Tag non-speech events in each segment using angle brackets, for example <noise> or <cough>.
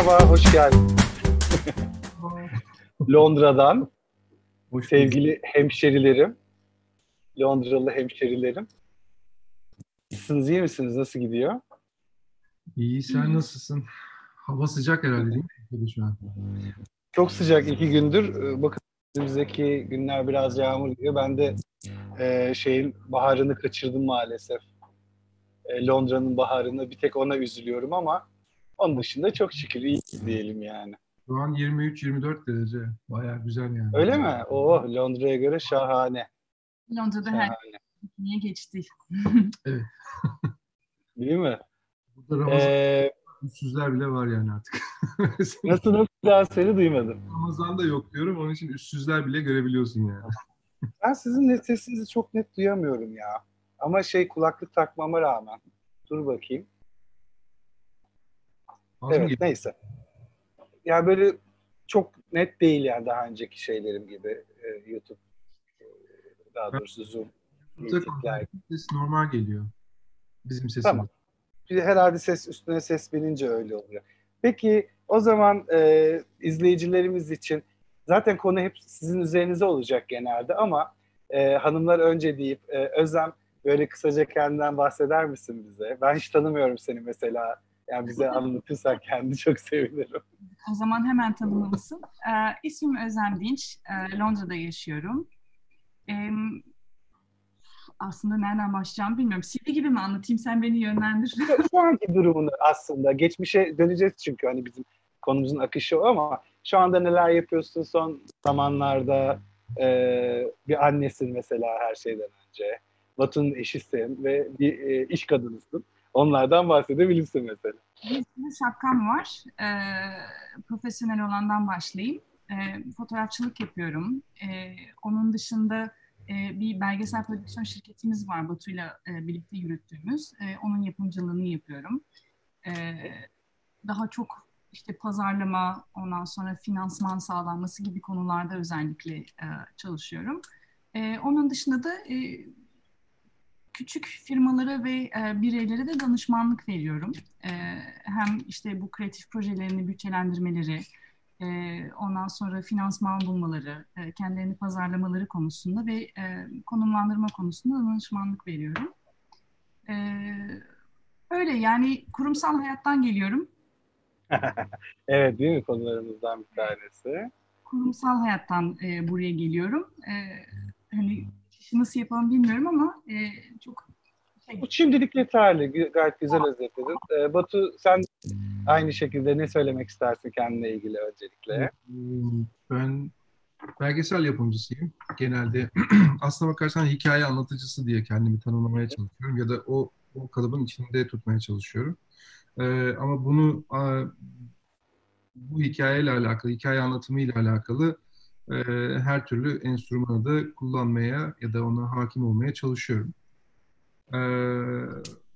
Merhaba, hoş geldin. <laughs> Londra'dan Hoş sevgili hemşerilerim, Londralı hemşerilerim. Nasılsınız, iyi misiniz? Nasıl gidiyor? İyi, sen nasılsın? Hava sıcak herhalde değil mi? Şu an. Çok sıcak iki gündür. Ee, Bakın önümüzdeki günler biraz yağmur gidiyor. Ben de e, şeyin baharını kaçırdım maalesef. E, Londra'nın baharını bir tek ona üzülüyorum ama onun dışında çok şükür iyi diyelim yani. Şu an 23-24 derece. Bayağı güzel yani. Öyle mi? Oh Londra'ya göre şahane. Londra'da her Şahane. niye geçti? <laughs> Değil mi? Burada Ramazan Ee, üstsüzler bile var yani artık. <laughs> nasıl nasıl daha seni duymadım. Ramazan da yok diyorum. Onun için üstsüzler bile görebiliyorsun yani. Ben sizin net sesinizi çok net duyamıyorum ya. Ama şey kulaklık takmama rağmen. Dur bakayım. Evet geliyor? neyse. Yani böyle çok net değil yani daha önceki şeylerim gibi e, YouTube e, daha doğrusu Zoom. YouTube'da ses normal geliyor. Bizim sesimiz. Tamam. Herhalde ses üstüne ses binince öyle oluyor. Peki o zaman e, izleyicilerimiz için zaten konu hep sizin üzerinize olacak genelde ama e, hanımlar önce deyip e, Özlem böyle kısaca kendinden bahseder misin bize? Ben hiç tanımıyorum seni mesela. Yani bize anlatırsan kendi çok sevinirim. O zaman hemen tanımalısın. Ee, ismim Özlem Dinç. Ee, Londra'da yaşıyorum. Ee, aslında nereden başlayacağımı bilmiyorum. CV gibi mi anlatayım? Sen beni yönlendir. Şu anki durumunu aslında geçmişe döneceğiz çünkü hani bizim konumuzun akışı o ama şu anda neler yapıyorsun son zamanlarda e, bir annesin mesela her şeyden önce. Batu'nun eşisin ve bir e, iş kadınısın. Onlardan bahsedebilirsin mesela. Bir sürü şapkam var. Ee, profesyonel olandan başlayayım. Ee, fotoğrafçılık yapıyorum. Ee, onun dışında e, bir belgesel prodüksiyon şirketimiz var Batu'yla e, birlikte yürüttüğümüz. E, onun yapımcılığını yapıyorum. E, daha çok işte pazarlama, ondan sonra finansman sağlanması gibi konularda özellikle e, çalışıyorum. E, onun dışında da e, küçük firmalara ve e, bireylere de danışmanlık veriyorum. E, hem işte bu kreatif projelerini bütçelendirmeleri, e, ondan sonra finansman bulmaları, e, kendilerini pazarlamaları konusunda ve e, konumlandırma konusunda danışmanlık veriyorum. E, öyle yani kurumsal hayattan geliyorum. <laughs> Evet değil mi konularımızdan bir tanesi? Kurumsal hayattan e, buraya geliyorum. E, hani nasıl yapalım bilmiyorum ama e, çok şey, Bu şimdilik yeterli. Gayet güzel özetledin. E, Batu sen aynı şekilde ne söylemek istersin kendine ilgili öncelikle? Ben belgesel yapımcısıyım. Genelde <clears throat> aslına bakarsan hikaye anlatıcısı diye kendimi tanımlamaya çalışıyorum ya da o, o kalıbın içinde tutmaya çalışıyorum. Ee, ama bunu a, bu hikayeyle alakalı, hikaye anlatımıyla alakalı e, her türlü enstrümanı da kullanmaya ya da ona hakim olmaya çalışıyorum. Ee,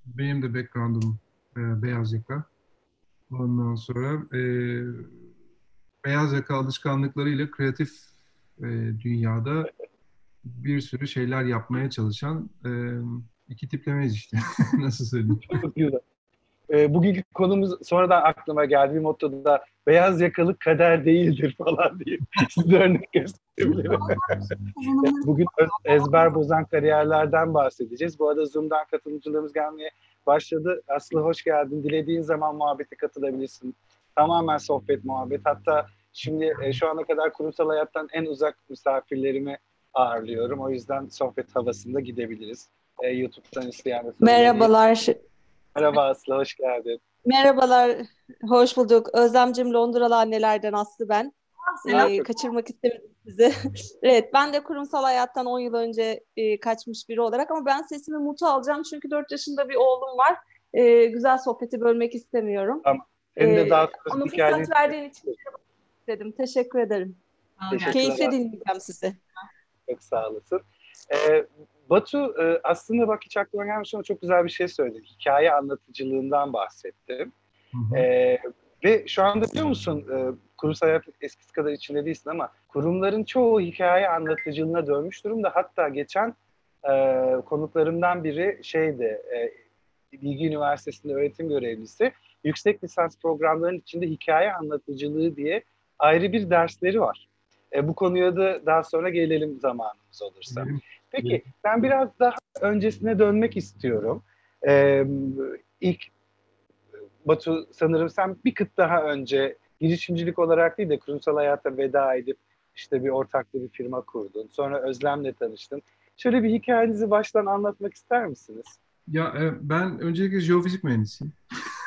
benim de background'um e, beyaz yaka. Ondan sonra e, beyaz yaka alışkanlıklarıyla kreatif e, dünyada bir sürü şeyler yapmaya çalışan iki tiplemeyiz işte. <laughs> Nasıl söyleyeyim? E, bugünkü konumuz sonradan aklıma geldi. Bir mottoda da beyaz yakalı kader değildir <laughs> falan diye size örnek gösterebilirim. <laughs> Bugün ezber bozan kariyerlerden bahsedeceğiz. Bu arada Zoom'dan katılımcılarımız gelmeye başladı. Aslı hoş geldin. Dilediğin zaman muhabbete katılabilirsin. Tamamen sohbet, muhabbet. Hatta şimdi e, şu ana kadar kurumsal hayattan en uzak misafirlerimi ağırlıyorum. O yüzden sohbet havasında gidebiliriz. E, YouTube'dan isteyen Merhabalar. Merhaba Aslı, hoş geldin. Merhabalar. Hoş bulduk. Özlemcim Londralı annelerden Aslı ben. selam. Ee, kaçırmak istemedim sizi. <laughs> Evet, ben de kurumsal hayattan 10 yıl önce e, kaçmış biri olarak ama ben sesimi mutu alacağım çünkü 4 yaşında bir oğlum var. Ee, güzel sohbeti bölmek istemiyorum. Senin de Ee, daha Ama kısa fırsat verdiğin için dedim. Teşekkür ederim. Teşekkür. Keyifle dinleyeceğim sizi. çok sağ olasın. Ee, Batu e, aslında bak hiç aklıma gelmiş ama çok güzel bir şey söyledin. Hikaye anlatıcılığından bahsettim. Hı hı. Ee, ve şu anda biliyor musun e, kurumsal hayat eskisi kadar içinde değilsin ama kurumların çoğu hikaye anlatıcılığına dönmüş durumda. Hatta geçen e, konuklarımdan biri şeydi, e, Bilgi Üniversitesi'nde öğretim görevlisi. yüksek lisans programlarının içinde hikaye anlatıcılığı diye ayrı bir dersleri var. E, bu konuya da daha sonra gelelim zamanımız olursa. Peki ben biraz daha öncesine dönmek istiyorum. E, ilk Batu sanırım sen bir kıt daha önce girişimcilik olarak değil de kurumsal hayata veda edip işte bir ortaklı bir firma kurdun. Sonra Özlem'le tanıştın. Şöyle bir hikayenizi baştan anlatmak ister misiniz? Ya e, ben öncelikle jeofizik mühendisiyim. <laughs>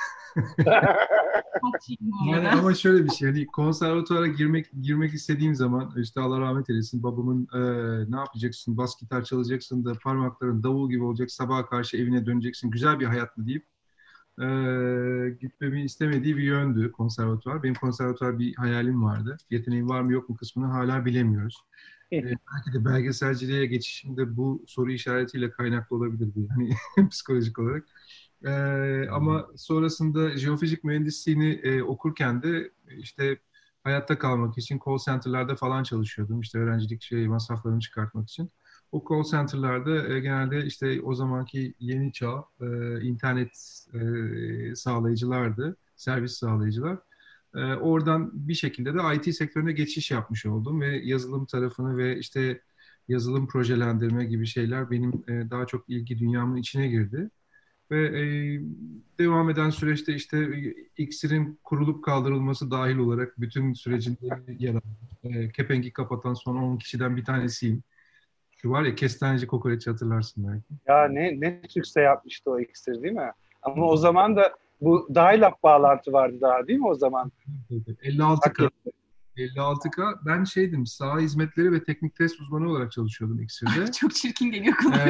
yani ama şöyle bir şey hani konservatuvara girmek girmek istediğim zaman işte Allah rahmet eylesin babamın e, ne yapacaksın bas gitar çalacaksın da parmakların davul gibi olacak sabaha karşı evine döneceksin güzel bir hayat mı deyip e, gitmemi istemediği bir yöndü konservatuvar. Benim konservatuvar bir hayalim vardı. Yeteneğim var mı yok mu kısmını hala bilemiyoruz. e, belki de belgeselciliğe geçişimde bu soru işaretiyle kaynaklı olabilir yani <laughs> psikolojik olarak. E, ama sonrasında jeofizik mühendisliğini e, okurken de işte hayatta kalmak için call center'larda falan çalışıyordum. İşte öğrencilik şey masraflarını çıkartmak için. O call center'larda e, genelde işte o zamanki yeni çağ e, internet e, sağlayıcılardı, servis sağlayıcılar. E, oradan bir şekilde de IT sektörüne geçiş yapmış oldum ve yazılım tarafını ve işte yazılım projelendirme gibi şeyler benim e, daha çok ilgi dünyamın içine girdi. Ve e, devam eden süreçte işte iksirin kurulup kaldırılması dahil olarak bütün sürecinde yer aldım. E, kepengi kapatan son 10 kişiden bir tanesiyim. Şu var ya kestaneci kokoreç hatırlarsın belki. Ya ne ne sükse yapmıştı o iksir değil mi? Ama o zaman da bu dial-up bağlantı vardı daha değil mi o zaman? 56K. 56K. Ben şeydim, sağ hizmetleri ve teknik test uzmanı olarak çalışıyordum iksirde. <laughs> Çok çirkin geliyor kulağa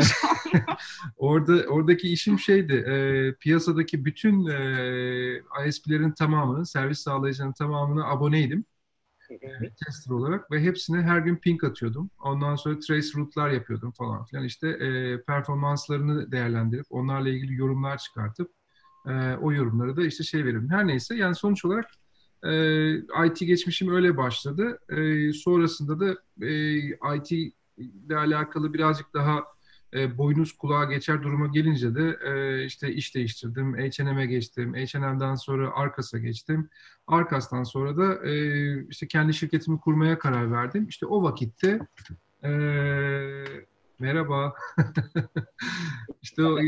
<laughs> Orada Oradaki işim şeydi, e, piyasadaki bütün e, ISP'lerin tamamını, servis sağlayıcıların tamamına aboneydim tester olarak ve hepsine her gün ping atıyordum. Ondan sonra trace route'lar yapıyordum falan filan. İşte e, performanslarını değerlendirip onlarla ilgili yorumlar çıkartıp e, o yorumları da işte şey veriyorum. Her neyse yani sonuç olarak e, IT geçmişim öyle başladı. E, sonrasında da e, IT ile alakalı birazcık daha e, boynuz kulağa geçer duruma gelince de e, işte iş değiştirdim. H&M'e geçtim. H&M'den sonra Arkas'a geçtim. Arkas'tan sonra da e, işte kendi şirketimi kurmaya karar verdim. İşte o vakitte e, merhaba <laughs> işte o,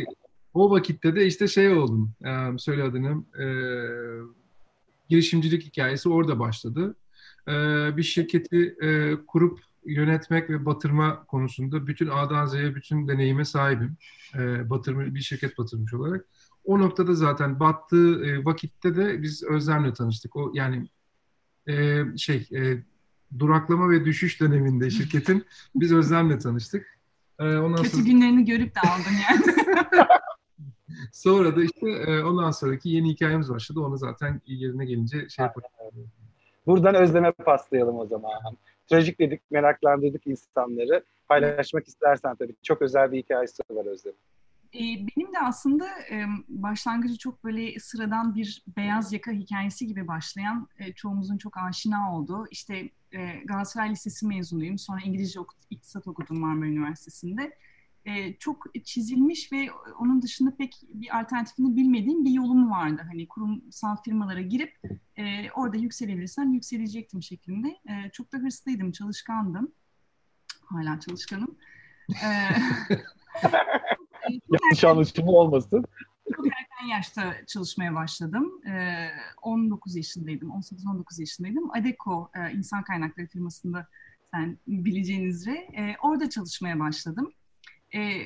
o vakitte de işte şey oldum. E, söyle adını. E, girişimcilik hikayesi orada başladı. E, bir şirketi e, kurup yönetmek ve batırma konusunda bütün A'dan Z'ye bütün deneyime sahibim. E, batırma, bir şirket batırmış olarak. O noktada zaten battığı e, vakitte de biz Özlem'le tanıştık. O yani e, şey e, duraklama ve düşüş döneminde şirketin biz Özlem'le tanıştık. E, ondan Kötü sonra... günlerini görüp de aldın yani. <laughs> sonra da işte e, ondan sonraki yeni hikayemiz başladı. Onu zaten yerine gelince şey yapalım. Buradan Özlem'e paslayalım o zaman trajik dedik, meraklandırdık insanları. Paylaşmak istersen tabii. Çok özel bir hikayesi var Özlem. Ee, benim de aslında başlangıcı çok böyle sıradan bir beyaz yaka hikayesi gibi başlayan e, çoğumuzun çok aşina olduğu işte Galatasaray Lisesi mezunuyum. Sonra İngilizce iktisat okudum Marmara Üniversitesi'nde e, çok çizilmiş ve onun dışında pek bir alternatifini bilmediğim bir yolum vardı. Hani kurumsal firmalara girip e, orada yükselebilirsem yükselecektim şeklinde. E, çok da hırslıydım, çalışkandım. Hala çalışkanım. E, <laughs> Yanlış anlaşılma olmasın. Çok erken yaşta çalışmaya başladım. E, 19 yaşındaydım, 18-19 yaşındaydım. Adeko e, insan kaynakları firmasında sen bileceğin üzere e, orada çalışmaya başladım e,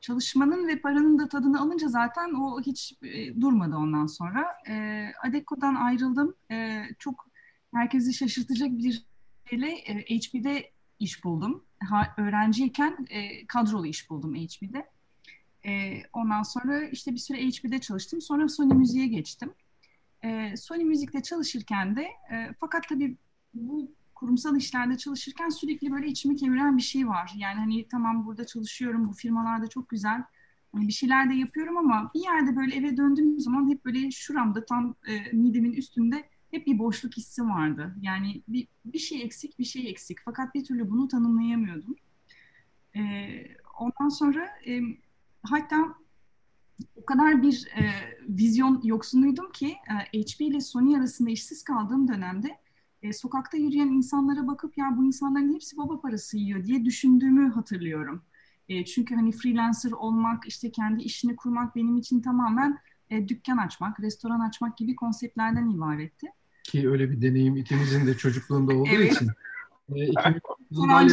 çalışmanın ve paranın da tadını alınca zaten o hiç e, durmadı ondan sonra. E, Adeko'dan ayrıldım. E, çok herkesi şaşırtacak bir şeyle e, HP'de iş buldum. Ha, öğrenciyken e, kadrolu iş buldum HP'de. E, ondan sonra işte bir süre HP'de çalıştım. Sonra Sony Müziğe geçtim. E, Sony Müzik'te çalışırken de e, fakat tabii bu kurumsal işlerde çalışırken sürekli böyle içimi kemiren bir şey var. Yani hani tamam burada çalışıyorum, bu firmalarda çok güzel. Hani bir şeyler de yapıyorum ama bir yerde böyle eve döndüğüm zaman hep böyle şuramda tam e, midemin üstünde hep bir boşluk hissi vardı. Yani bir, bir şey eksik, bir şey eksik. Fakat bir türlü bunu tanımlayamıyordum. E, ondan sonra e, hatta o kadar bir e, vizyon yoksunuydum ki e, HP ile Sony arasında işsiz kaldığım dönemde e, sokakta yürüyen insanlara bakıp ya bu insanların hepsi baba parası yiyor diye düşündüğümü hatırlıyorum. E, çünkü hani freelancer olmak, işte kendi işini kurmak benim için tamamen e, dükkan açmak, restoran açmak gibi konseptlerden ibaretti. Ki öyle bir deneyim ikimizin de çocukluğunda olduğu evet. için. E, Yabancı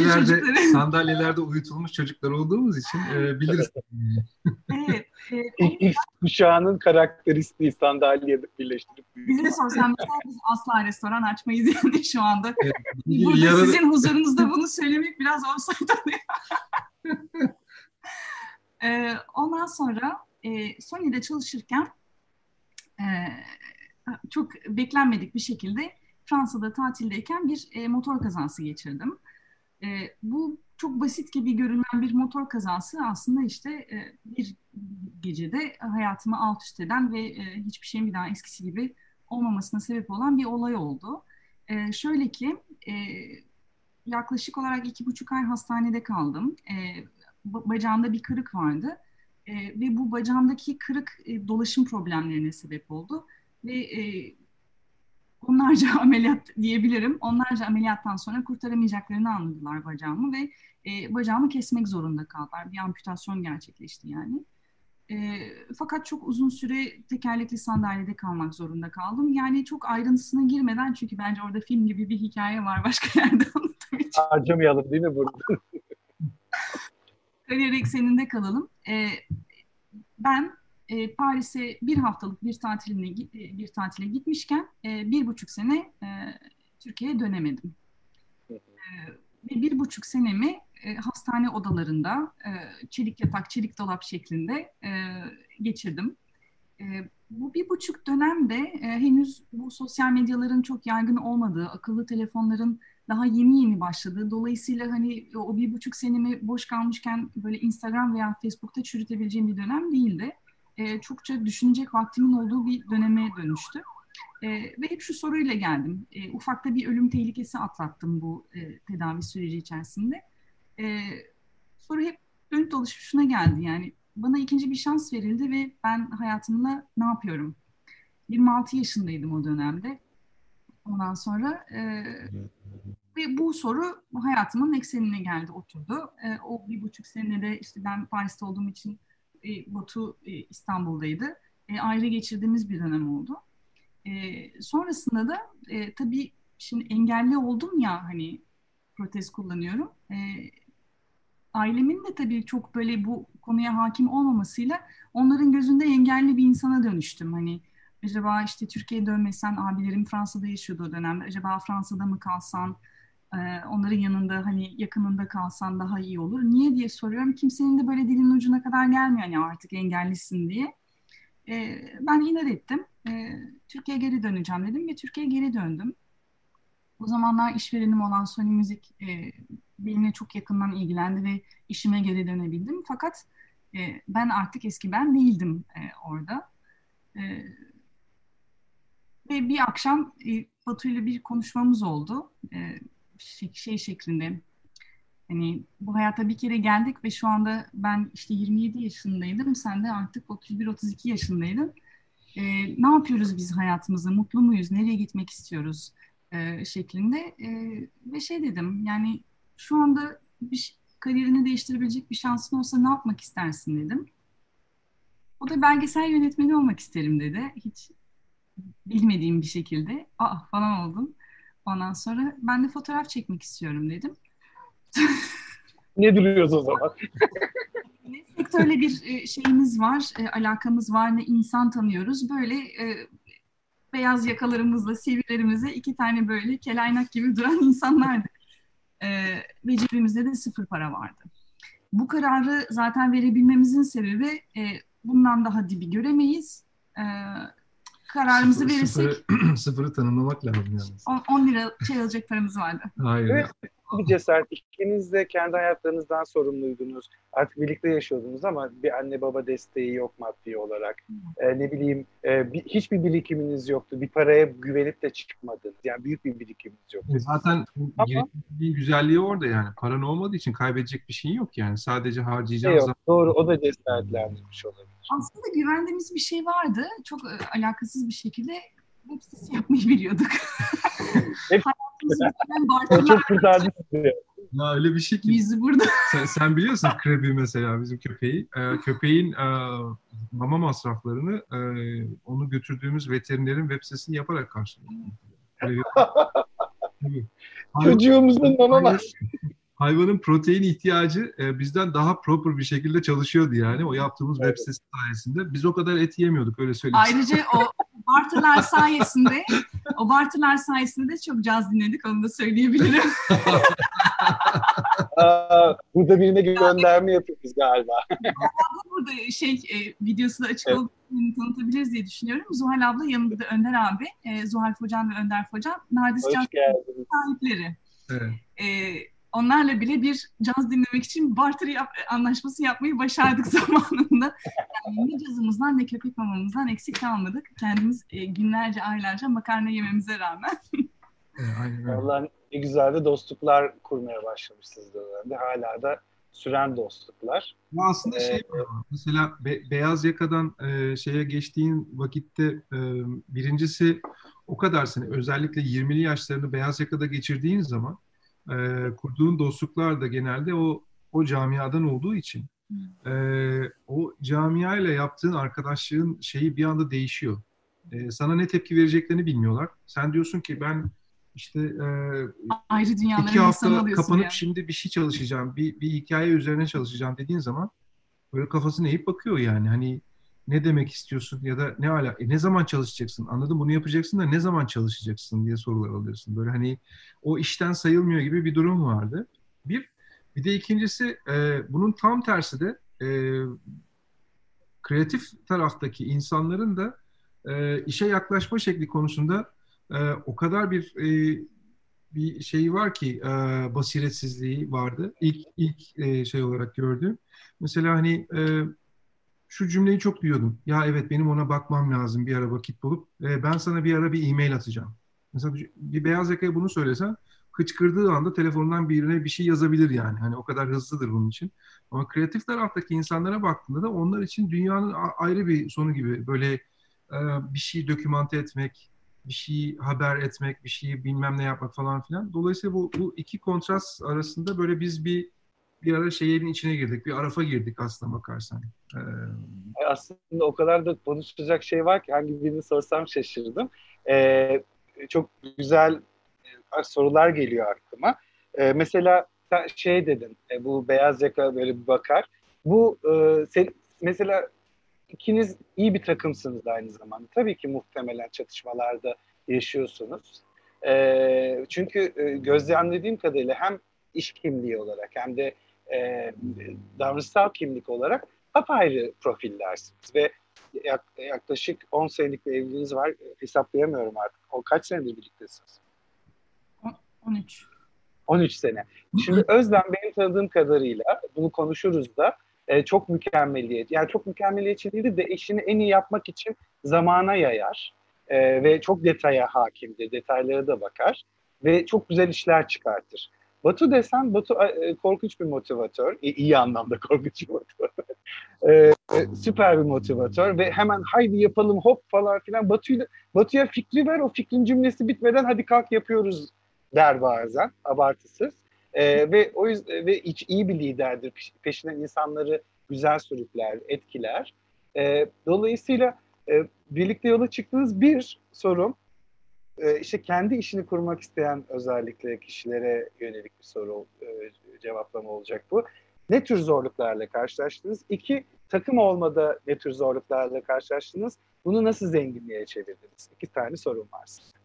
sandalyelerde, <laughs> sandalyelerde uyutulmuş çocuklar olduğumuz için e, biliriz. Evet. e, <laughs> İlk, kuşağının karakteristiği sandalyeye birleştirip bize sorsan mesela biz asla restoran açmayız yani şu anda. Evet, <laughs> Burada yarın- sizin huzurunuzda bunu söylemek biraz offside oluyor. Ee, ondan sonra e, Sony'de çalışırken e, çok beklenmedik bir şekilde Fransa'da tatildeyken bir e, motor kazası geçirdim. E, bu çok basit gibi görünen bir motor kazası aslında işte e, bir gecede hayatımı alt üst eden ve e, hiçbir şeyin bir daha eskisi gibi olmamasına sebep olan bir olay oldu. E, şöyle ki e, yaklaşık olarak iki buçuk ay hastanede kaldım. E, ba- bacağımda bir kırık vardı E, ve bu bacağımdaki kırık e, dolaşım problemlerine sebep oldu ve e, onlarca <laughs> ameliyat diyebilirim. Onlarca ameliyattan sonra kurtaramayacaklarını anladılar bacağımı ve e, bacağımı kesmek zorunda kaldılar. Bir amputasyon gerçekleşti yani. E, fakat çok uzun süre tekerlekli sandalyede kalmak zorunda kaldım. Yani çok ayrıntısına girmeden çünkü bence orada film gibi bir hikaye var <laughs> başka yerde için. harcamayalım değil mi burada? Kariyer ekseninde kalalım. E, ben e, Paris'e bir haftalık bir tatiline e, bir tatile gitmişken e, bir buçuk sene e, Türkiye'ye dönemedim. E, ve bir buçuk senemi e, hastane odalarında e, çelik yatak, çelik dolap şeklinde e, geçirdim. E, bu bir buçuk dönemde e, henüz bu sosyal medyaların çok yaygın olmadığı, akıllı telefonların daha yeni yeni başladığı. Dolayısıyla hani o bir buçuk senemi boş kalmışken böyle Instagram veya Facebook'ta çürütebileceğim bir dönem değildi. E, çokça düşünecek vaktimin olduğu bir döneme dönüştü. E, ve hep şu soruyla geldim. E, ufakta bir ölüm tehlikesi atlattım bu e, tedavi süreci içerisinde. E, soru hep dönüp dolaşıp şuna geldi yani. Bana ikinci bir şans verildi ve ben hayatımla ne yapıyorum? 26 yaşındaydım o dönemde. Ondan sonra e, ve bu soru hayatımın eksenine geldi, oturdu. E, o bir buçuk senede işte ben Paris'te olduğum için e, Batu e, İstanbul'daydı. E, ayrı geçirdiğimiz bir dönem oldu. E, sonrasında da e, tabii şimdi engelli oldum ya hani protez kullanıyorum. E, ailemin de tabii çok böyle bu konuya hakim olmamasıyla onların gözünde engelli bir insana dönüştüm. Hani acaba işte Türkiye'ye dönmesen abilerim Fransa'da yaşıyordu o dönemde. Acaba Fransa'da mı kalsan e, onların yanında hani yakınında kalsan daha iyi olur. Niye diye soruyorum. Kimsenin de böyle dilin ucuna kadar gelmiyor hani artık engellisin diye. E, ben inat ettim. E, Türkiye'ye geri döneceğim dedim ve Türkiye'ye geri döndüm. O zamanlar işverenim olan Sony Müzik e, benimle çok yakından ilgilendi ve işime geri dönebildim. Fakat e, ben artık eski ben değildim e, orada. Ve bir akşam e, Batu ile bir konuşmamız oldu. Şey, şey şeklinde. Hani bu hayata bir kere geldik ve şu anda ben işte 27 yaşındaydım. Sen de artık 31-32 yaşındaydın. E, ne yapıyoruz biz hayatımızda? Mutlu muyuz? Nereye gitmek istiyoruz? E, şeklinde. E, ve şey dedim yani şu anda bir kariyerini değiştirebilecek bir şansın olsa ne yapmak istersin dedim. O da belgesel yönetmeni olmak isterim dedi. Hiç bilmediğim bir şekilde. Aa falan oldum. Ondan sonra ben de fotoğraf çekmek istiyorum dedim. <laughs> Ne duruyoruz o zaman? <laughs> Ne sektörle bir e, şeyimiz var, e, alakamız var, ne insan tanıyoruz. Böyle e, beyaz yakalarımızla, sivrilerimizle iki tane böyle kelaynak gibi duran insanlardı. Ve cebimizde de sıfır para vardı. Bu kararı zaten verebilmemizin sebebi bundan daha dibi göremeyiz. Kararımızı Sıfır- verirsek Sıfırı, <clears throat> sıfırı tanımlamak lazım yalnız. 10 lira şey alacak paramız vardı. Hayır. Evet. bir cesaret. İkiniz de kendi hayatlarınızdan sorumluydunuz. Artık birlikte yaşıyordunuz ama bir anne baba desteği yok maddi olarak. Ee, ne bileyim e, bir, hiçbir birikiminiz yoktu. Bir paraya güvenip de çıkmadınız. Yani büyük bir birikiminiz yoktu. E zaten ama, güzelliği orada yani. Paran olmadığı için kaybedecek bir şeyin yok yani. Sadece harcayacağın şey zaman. Doğru o da cesaretlendirmiş olabilir. Aslında güvendiğimiz bir şey vardı. Çok e, alakasız bir şekilde web sitesi yapmayı biliyorduk. <laughs> <laughs> çok kurtardı Ya öyle bir şey ki. Bizi burada. <laughs> Sen, sen biliyorsun Krebi mesela bizim köpeği. Ee, köpeğin e, mama masraflarını e, onu götürdüğümüz veterinerin web sitesini yaparak karşılıyor. Çocuğumuzun mama masrafı hayvanın protein ihtiyacı e, bizden daha proper bir şekilde çalışıyordu yani o yaptığımız evet. web sitesi sayesinde. Biz o kadar et yemiyorduk öyle söyleyeyim. Ayrıca o barterlar sayesinde <laughs> o barterlar sayesinde de çok caz dinledik onu da söyleyebilirim. <laughs> Aa, burada birine gönderme yapıyoruz galiba. burada şey e, videosu da açık evet. olduğunu tanıtabiliriz diye düşünüyorum. Zuhal abla yanında da Önder abi. E, Zuhal Focan ve Önder Focan. Nardis Caz sahipleri. Evet. E, onlarla bile bir caz dinlemek için barter yap, anlaşması yapmayı başardık <laughs> zamanında. Yani ne cazımızdan ne köpek mamamızdan eksik kalmadık. Kendimiz e, günlerce, aylarca makarna yememize rağmen. <laughs> Aynen. Vallahi ne güzel de dostluklar kurmaya başlamışsınız dönemde. Hala da süren dostluklar. Ya aslında şey ee, mesela be, beyaz yakadan e, şeye geçtiğin vakitte e, birincisi o kadar seni özellikle 20'li yaşlarını beyaz yakada geçirdiğin zaman e, kurduğun dostluklar da genelde o o camiadan olduğu için e, o camia ile yaptığın arkadaşlığın şeyi bir anda değişiyor. E, sana ne tepki vereceklerini bilmiyorlar. Sen diyorsun ki ben işte e, Ayrı iki hafta kapanıp yani. şimdi bir şey çalışacağım, bir, bir hikaye üzerine çalışacağım dediğin zaman böyle kafasını eğip bakıyor yani. Hani ne demek istiyorsun ya da ne ala e, ne zaman çalışacaksın? Anladım bunu yapacaksın da ne zaman çalışacaksın diye sorular alıyorsun. Böyle hani o işten sayılmıyor gibi bir durum vardı. Bir bir de ikincisi e, bunun tam tersi de e, kreatif taraftaki insanların da e, işe yaklaşma şekli konusunda e, o kadar bir e, bir şey var ki e, basiretsizliği vardı. İlk ilk e, şey olarak gördüğüm. Mesela hani e, şu cümleyi çok duyuyordum. Ya evet benim ona bakmam lazım bir ara vakit bulup. E, ben sana bir ara bir e-mail atacağım. Mesela bir beyaz yakaya bunu söylesen hıçkırdığı anda telefondan birine bir şey yazabilir yani. Hani o kadar hızlıdır bunun için. Ama kreatif taraftaki insanlara baktığında da onlar için dünyanın ayrı bir sonu gibi. Böyle e, bir şeyi dokümante etmek, bir şeyi haber etmek, bir şeyi bilmem ne yapmak falan filan. Dolayısıyla bu, bu iki kontrast arasında böyle biz bir bir ara şeyin içine girdik. Bir arafa girdik aslında bakarsan. Ee... Aslında o kadar da konuşacak şey var ki hangi birini sorsam şaşırdım. Ee, çok güzel e, sorular geliyor aklıma. Ee, mesela sen şey dedin, e, bu beyaz yaka böyle bir bakar. Bu e, sen, mesela ikiniz iyi bir takımsınız aynı zamanda. Tabii ki muhtemelen çatışmalarda yaşıyorsunuz. E, çünkü e, gözlemlediğim kadarıyla hem iş kimliği olarak hem de e, davranışsal kimlik olarak apayrı profillersiniz ve yaklaşık 10 senelik bir evliliğiniz var. Hesaplayamıyorum artık. O kaç senedir birliktesiniz? 13. 13 sene. Şimdi Özlem benim tanıdığım kadarıyla bunu konuşuruz da e, çok mükemmeliyet. Yani çok mükemmeliyetçi değil de işini en iyi yapmak için zamana yayar. E, ve çok detaya hakimdir. Detaylara da bakar. Ve çok güzel işler çıkartır. Batu desen Batu e, korkunç bir motivatör. İyi, iyi anlamda korkunç bir motivatör. <laughs> e, süper bir motivatör ve hemen haydi yapalım hop falan filan. Batu'ya Batu'ya fikri ver o fikrin cümlesi bitmeden hadi kalk yapıyoruz der bazen abartısız. E, ve o yüzden ve hiç iyi bir liderdir. Peşinden insanları güzel sürükler, etkiler. E, dolayısıyla e, birlikte yola çıktığınız bir sorum e, işte kendi işini kurmak isteyen özellikle kişilere yönelik bir soru e, cevaplama olacak bu. Ne tür zorluklarla karşılaştınız? İki, takım olmada ne tür zorluklarla karşılaştınız? Bunu nasıl zenginliğe çevirdiniz? İki tane sorum var size.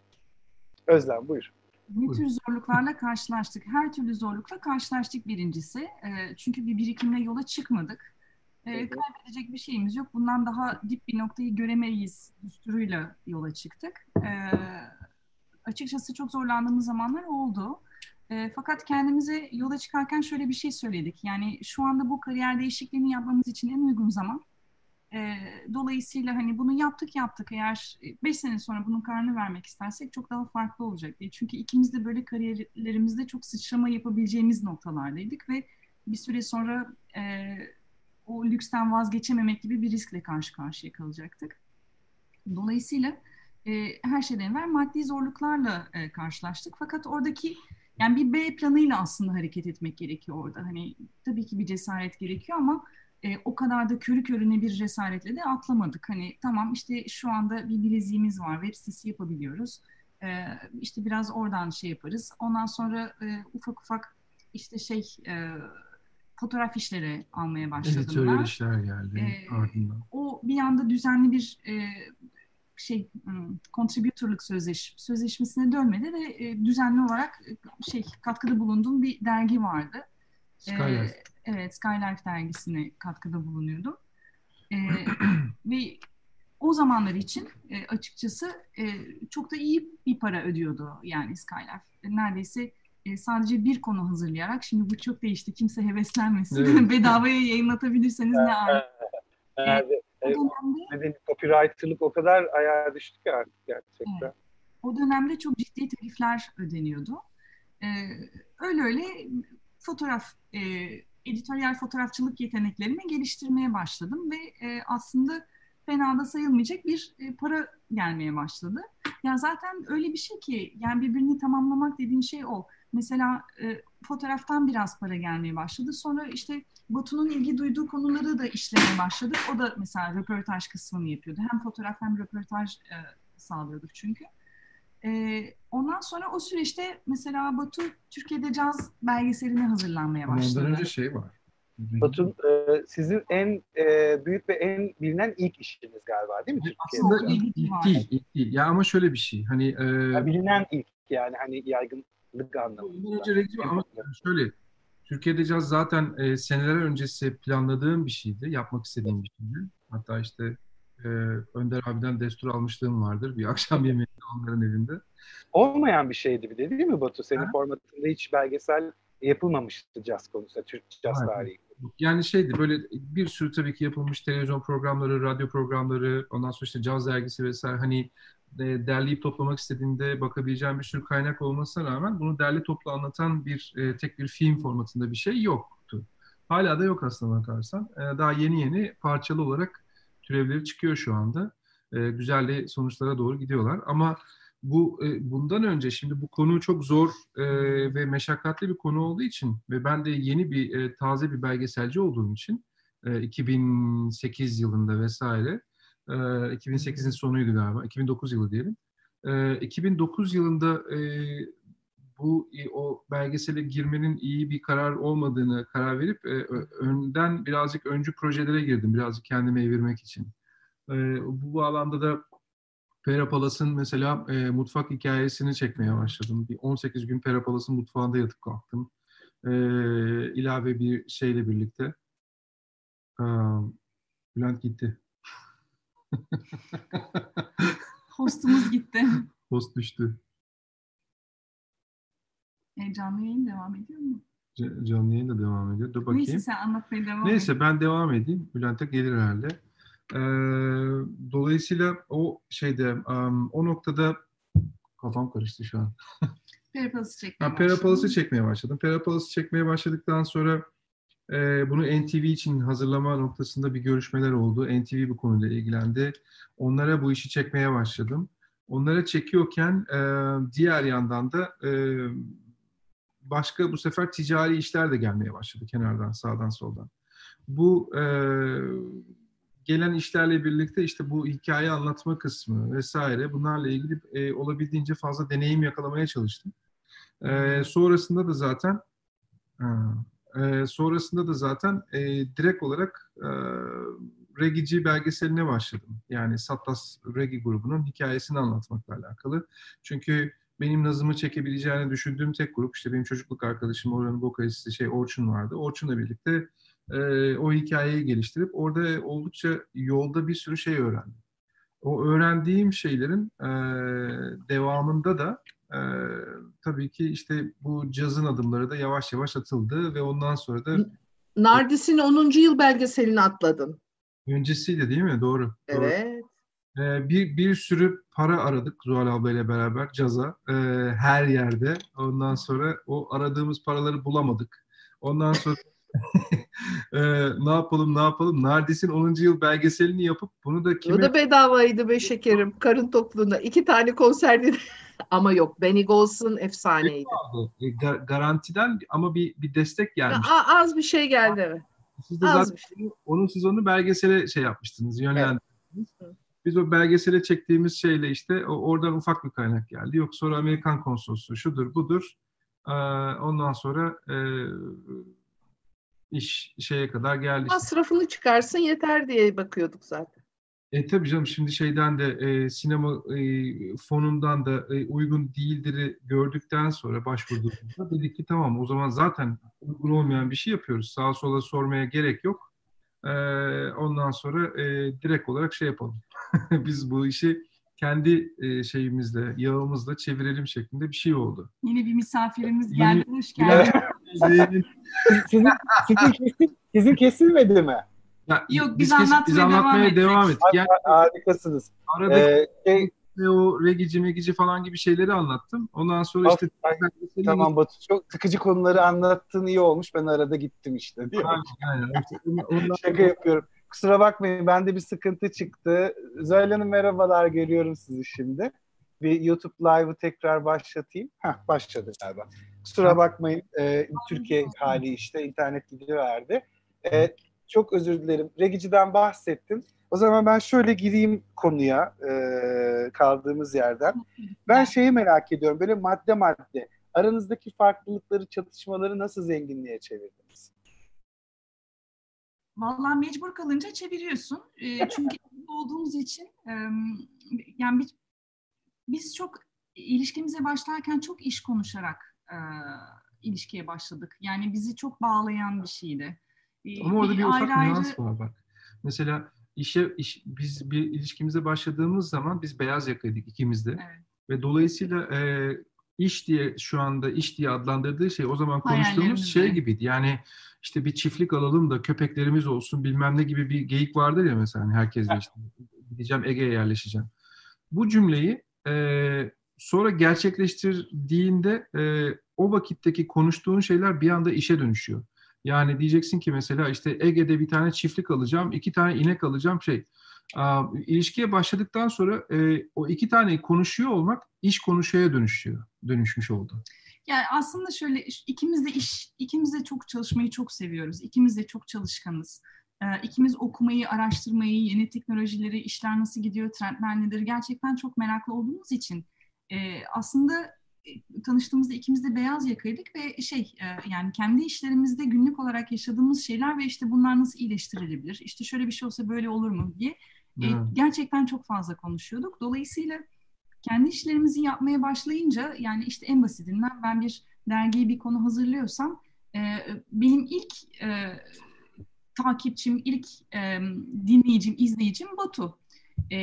Özlem buyur. Ne tür zorluklarla karşılaştık? Her türlü zorlukla karşılaştık birincisi. E, çünkü bir birikimle yola çıkmadık. E, kaybedecek bir şeyimiz yok. Bundan daha dip bir noktayı göremeyiz düsturuyla yola çıktık. E, açıkçası çok zorlandığımız zamanlar oldu. E, fakat kendimize yola çıkarken şöyle bir şey söyledik. Yani şu anda bu kariyer değişikliğini yapmamız için en uygun zaman. E, dolayısıyla hani bunu yaptık yaptık. Eğer 5 sene sonra bunun kararını vermek istersek çok daha farklı olacak diye. Çünkü ikimiz de böyle kariyerlerimizde çok sıçrama yapabileceğimiz noktalardaydık ve bir süre sonra e, o lüksten vazgeçememek gibi bir riskle karşı karşıya kalacaktık. Dolayısıyla e, her şeyden evvel maddi zorluklarla e, karşılaştık. Fakat oradaki yani bir B planıyla aslında hareket etmek gerekiyor orada. Hani tabii ki bir cesaret gerekiyor ama e, o kadar da körü körüne bir cesaretle de atlamadık. Hani tamam işte şu anda bir bileziğimiz var, web sitesi yapabiliyoruz. E, işte biraz oradan şey yaparız. Ondan sonra e, ufak ufak işte şey e, fotoğraf işleri almaya başladım Editörler işler geldi Ee, ardından. O bir anda düzenli bir e, şey contributor'lık sözleş, sözleşmesine dönmedi ve e, düzenli olarak e, şey katkıda bulunduğum bir dergi vardı. E, evet, Skylight dergisine katkıda bulunuyordum. E, <clears throat> ve o zamanlar için e, açıkçası e, çok da iyi bir para ödüyordu yani Skylife. Neredeyse e, sadece bir konu hazırlayarak, şimdi bu çok değişti, kimse heveslenmesin, Evet. <laughs> bedavaya yayınlatabilirseniz ne ala. Yani, O e, dönemde dediğim copywriter'lık o kadar ayağa düştü ki artık gerçekten. Evet. o dönemde çok ciddi tarifler ödeniyordu. Ee, öyle öyle fotoğraf, e, editoryal fotoğrafçılık yeteneklerimi geliştirmeye başladım ve e, aslında fena da sayılmayacak bir e, para gelmeye başladı. Ya zaten öyle bir şey ki yani birbirini tamamlamak dediğin şey o. Mesela e, fotoğraftan biraz para gelmeye başladı. Sonra işte Batu'nun ilgi duyduğu konuları da işlemeye başladık. O da mesela röportaj kısmını yapıyordu. Hem fotoğraf hem röportaj e, sağlıyorduk çünkü. E, ondan sonra o süreçte mesela Batu Türkiye'de caz belgeseline hazırlanmaya Ama başladı. ondan önce şey var. Batu e, sizin en e, büyük ve en bilinen ilk işiniz galiba değil mi Türkiye'de? Aslında ilk, değil, ilk değil. Ya ama şöyle bir şey. Hani e, Ya bilinen ilk yani hani yaygınlık anlamında. Ondan önce reklam ama şöyle Türkiye'de caz zaten e, seneler öncesi planladığım bir şeydi. Yapmak istediğim bir şeydi. Hatta işte e, Önder abiden destur almışlığım vardır. Bir <laughs> akşam yemeğinde onların evinde. Olmayan bir şeydi bir de değil mi Batu? Senin Ha? formatında hiç belgesel yapılmamıştı caz konusunda, Türk caz tarihi. Yani şeydi böyle bir sürü tabii ki yapılmış televizyon programları, radyo programları, ondan sonra işte caz dergisi vesaire hani e, derleyip toplamak istediğinde bakabileceğim bir sürü kaynak olmasına rağmen bunu derli toplu anlatan bir e, tek bir film formatında bir şey yoktu. Hala da yok aslında bakarsan. E, daha yeni yeni parçalı olarak türevleri çıkıyor şu anda. E, güzel sonuçlara doğru gidiyorlar. Ama bu bundan önce şimdi bu konu çok zor ve meşakkatli bir konu olduğu için ve ben de yeni bir taze bir belgeselci olduğum için e, 2008 yılında vesaire e, 2008'in sonuydu galiba 2009 yılı diyelim. E, 2009 yılında e, bu e, o belgesele girmenin iyi bir karar olmadığını karar verip e, önden birazcık öncü projelere girdim birazcık kendimi evirmek için. E, bu bağlamda da Pera Palas'ın mesela e, mutfak hikayesini çekmeye başladım. Bir 18 gün Pera Palas'ın mutfağında yatıp kalktım. E, ilave bir şeyle birlikte. Aa, Bülent gitti. <laughs> Hostumuz gitti. Post düştü. E, canlı yayın devam ediyor mu? C- canlı yayın da devam ediyor. Dur bakayım. Neyse sen anlatmaya devam. Neyse ben devam edeyim. Bülent'e gelir herhalde. Ee, dolayısıyla o şeyde um, o noktada kafam karıştı şu an. Peripalası çekmeye Ben Pera Palas'ı başladın. çekmeye başladım. Pera Palas'ı çekmeye başladıktan sonra e, bunu NTV için hazırlama noktasında bir görüşmeler oldu. NTV bu konuyla ilgilendi. Onlara bu işi çekmeye başladım. Onlara çekiyorken e, diğer yandan da e, başka bu sefer ticari işler de gelmeye başladı kenardan, sağdan, soldan. Bu e, gelen işlerle birlikte işte bu hikaye anlatma kısmı vesaire bunlarla ilgili e, olabildiğince fazla deneyim yakalamaya çalıştım. E, sonrasında da zaten ha, e, sonrasında da zaten e, direkt olarak e, Regici belgeseline başladım. Yani Sattas Regi grubunun hikayesini anlatmakla alakalı. Çünkü benim nazımı çekebileceğini düşündüğüm tek grup işte benim çocukluk arkadaşım oranın vokalisti şey Orçun vardı. Orçun'la birlikte e, o hikayeyi geliştirip orada oldukça yolda bir sürü şey öğrendim. O öğrendiğim şeylerin e, devamında da e, tabii ki işte bu cazın adımları da yavaş yavaş atıldı ve ondan sonra da Nardis'in 10. yıl belgeselini atladın. öncesiyle değil mi? Doğru. doğru. Evet. Ee, bir, bir sürü para aradık Zuhal ablayla beraber caza ee, her yerde. Ondan sonra o aradığımız paraları bulamadık. Ondan sonra <laughs> ee, ne yapalım ne yapalım Nardis'in 10. yıl belgeselini yapıp bunu da kime... O da bedavaydı be şekerim. Karın tokluğunda. iki tane konser. <laughs> Ama yok Benny Golson efsaneydi. E, ga- garantiden ama bir bir destek gelmiş. A- az bir şey geldi evet. Siz de Az zaten bir şey. onu siz onu belgesele şey yapmıştınız, yönlendirdiniz. Evet. Biz o belgesele çektiğimiz şeyle işte oradan ufak bir kaynak geldi. Yok sonra Amerikan konsolosluğu şudur budur. Ee, ondan sonra e, iş şeye kadar geldi. Masrafını çıkarsın yeter diye bakıyorduk zaten. E tabii canım şimdi şeyden de e, sinema e, fonundan da e, uygun değildir'i gördükten sonra başvurduğumuzda dedik ki tamam o zaman zaten uygun olmayan bir şey yapıyoruz. Sağa sola sormaya gerek yok. E, ondan sonra e, direkt olarak şey yapalım. <laughs> Biz bu işi kendi e, şeyimizle, yağımızla çevirelim şeklinde bir şey oldu. Yine bir misafirimiz geldi. Hoş geldin. Ee, <laughs> Sizin, sizin, kesil, sizin kesilmedi mi? Ya, Yok, biz kes- anlatmaya biz anlatmaya devam devam ettik. Yani Harikasınız. arada Ee, şey, o regici megici falan gibi şeyleri anlattım. Ondan sonra Of, işte ay, tamam Batu çok sıkıcı konuları anlattığın iyi olmuş. Ben arada gittim işte diyor. Aynen, aynen. Şaka yapıyorum. Kusura bakmayın bende bir sıkıntı çıktı. Zöyle Hanım merhabalar görüyorum sizi şimdi. Bir YouTube Live'ı tekrar başlatayım. Heh, başladı galiba. Kusura bakmayın e, Türkiye hali işte internet gidiverdi. E, çok özür dilerim. Regici'den bahsettin. O zaman ben şöyle gireyim konuya e, kaldığımız yerden. Ben şeyi merak ediyorum. Böyle madde madde aranızdaki farklılıkları, çatışmaları nasıl zenginliğe çevirdiniz? Vallahi mecbur kalınca çeviriyorsun. Ee, <laughs> çünkü olduğumuz için e, yani biz, biz çok ilişkimize başlarken çok iş konuşarak e, ilişkiye başladık. Yani bizi çok bağlayan bir şeydi. Ee, Ama orada bir ufak ayrı nüans var bak. Mesela işe iş, biz bir ilişkimize başladığımız zaman biz beyaz yakaydık ikimiz de. Evet. Ve dolayısıyla e, iş diye şu anda iş diye adlandırdığı şey o zaman konuştuğumuz şey gibiydi. Yani işte bir çiftlik alalım da köpeklerimiz olsun bilmem ne gibi bir geyik vardır ya mesela hani herkes işte gideceğim Ege'ye yerleşeceğim. Bu cümleyi e, sonra gerçekleştirdiğinde e, o vakitteki konuştuğun şeyler bir anda işe dönüşüyor. Yani diyeceksin ki mesela işte Ege'de bir tane çiftlik alacağım, iki tane inek alacağım şey. İlişkiye başladıktan sonra e, o iki taneyi konuşuyor olmak iş konuşuya dönüşüyor, dönüşmüş oldu. Yani aslında şöyle ikimiz de iş, ikimiz de çok çalışmayı çok seviyoruz. İkimiz de çok çalışkanız. Ee, ikimiz okumayı, araştırmayı, yeni teknolojileri, işler nasıl gidiyor, trendler nedir gerçekten çok meraklı olduğumuz için e, aslında tanıştığımızda ikimiz de beyaz yakaydık ve şey e, yani kendi işlerimizde günlük olarak yaşadığımız şeyler ve işte bunlar nasıl iyileştirilebilir, işte şöyle bir şey olsa böyle olur mu diye e, Evet. gerçekten çok fazla konuşuyorduk. Dolayısıyla kendi işlerimizi yapmaya başlayınca yani işte en basitinden ben bir dergiye bir konu hazırlıyorsam e, benim ilk e, takipçim, ilk e, dinleyicim, izleyicim Batu. E,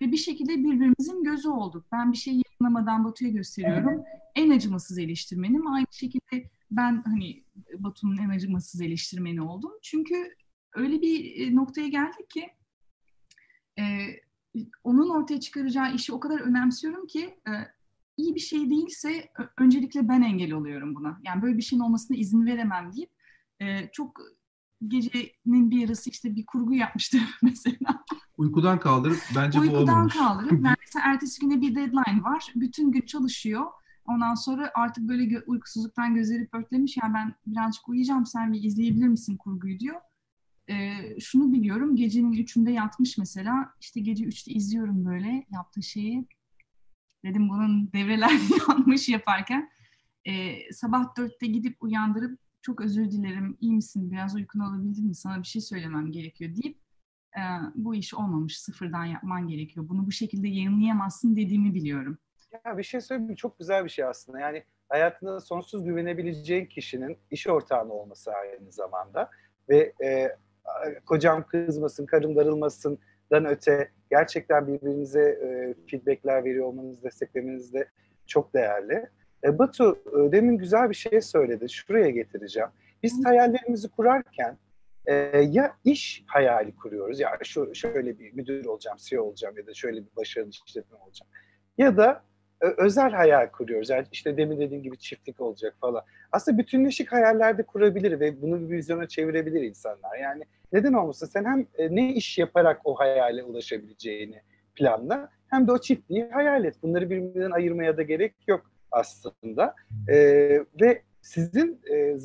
ve bir şekilde birbirimizin gözü olduk. Ben bir şey yayınlamadan Batu'ya gösteriyorum. En acımasız eleştirmenim. Aynı şekilde ben hani Batu'nun en acımasız eleştirmeni oldum. Çünkü öyle bir e, noktaya geldik ki e, onun ortaya çıkaracağı işi o kadar önemsiyorum ki e, iyi bir şey değilse öncelikle ben engel oluyorum buna. Yani böyle bir şeyin olmasına izin veremem deyip e, çok gecenin bir yarısı işte bir kurgu yapmıştı <laughs> mesela. Uykudan kaldırıp bence bu Uykudan olmamış. kaldırıp <laughs> neredeyse ertesi güne bir deadline var. Bütün gün çalışıyor. Ondan sonra artık böyle gö- uykusuzluktan gözleri pörtlemiş. Yani ben birazcık uyuyacağım sen bir izleyebilir misin kurguyu diyor. Ee, şunu biliyorum gecenin üçünde yatmış mesela. İşte gece üçte izliyorum böyle yaptığı şeyi. Dedim bunun devreler <laughs> yanmış yaparken. Ee, sabah dörtte gidip uyandırıp çok özür dilerim iyi misin biraz uykunu alabildin mi sana bir şey söylemem gerekiyor deyip e, bu iş olmamış sıfırdan yapman gerekiyor. Bunu bu şekilde yayınlayamazsın dediğimi biliyorum. Ya bir şey söyleyeyim? Çok güzel bir şey aslında. Yani hayatında sonsuz güvenebileceğin kişinin iş ortağını olması aynı zamanda. Ve e, kocam kızmasın, karım darılmasından öte gerçekten birbirinize e, feedbackler veriyor olmanız, desteklemeniz de çok değerli. E, Batu e, demin güzel bir şey söyledi. Şuraya getireceğim. Biz hayallerimizi kurarken e, ya iş hayali kuruyoruz. Ya şu şöyle bir müdür olacağım, CEO olacağım ya da şöyle bir başarılı işletme olacağım. Ya da özel hayal kuruyoruz. Yani işte demin dediğim gibi çiftlik olacak falan. Aslında bütünleşik hayallerde kurabilir ve bunu bir vizyona çevirebilir insanlar. Yani neden olmasın? Sen hem ne iş yaparak o hayale ulaşabileceğini planla hem de o çiftliği hayal et. Bunları birbirinden ayırmaya da gerek yok aslında. E, ve sizin e,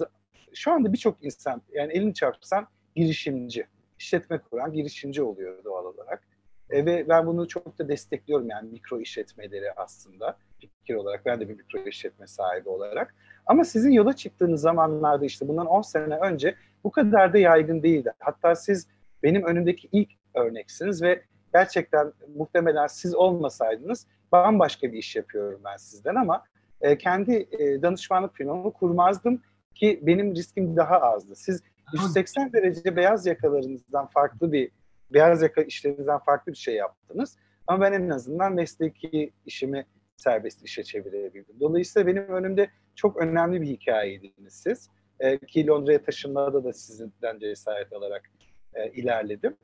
şu anda birçok insan yani elini çarpsan girişimci, işletme kuran girişimci oluyor doğal olarak. E, ve ben bunu çok da destekliyorum yani mikro işletmeleri aslında fikir olarak. Ben de bir mikro işletme sahibi olarak. Ama sizin yola çıktığınız zamanlarda işte bundan 10 sene önce bu kadar da yaygın değildi. Hatta siz benim önümdeki ilk örneksiniz ve gerçekten muhtemelen siz olmasaydınız bambaşka bir iş yapıyorum ben sizden ama e, kendi e, danışmanlık firmamı kurmazdım ki benim riskim daha azdı. Siz 180 derece beyaz yakalarınızdan farklı bir beyaz yaka işlerinizden farklı bir şey yaptınız. Ama ben en azından mesleki işimi serbest işe çevirebildim. Dolayısıyla benim önümde çok önemli bir hikayeydiniz siz. E, ki Londra'ya taşınmada da sizden cesaret alarak e, ilerledim.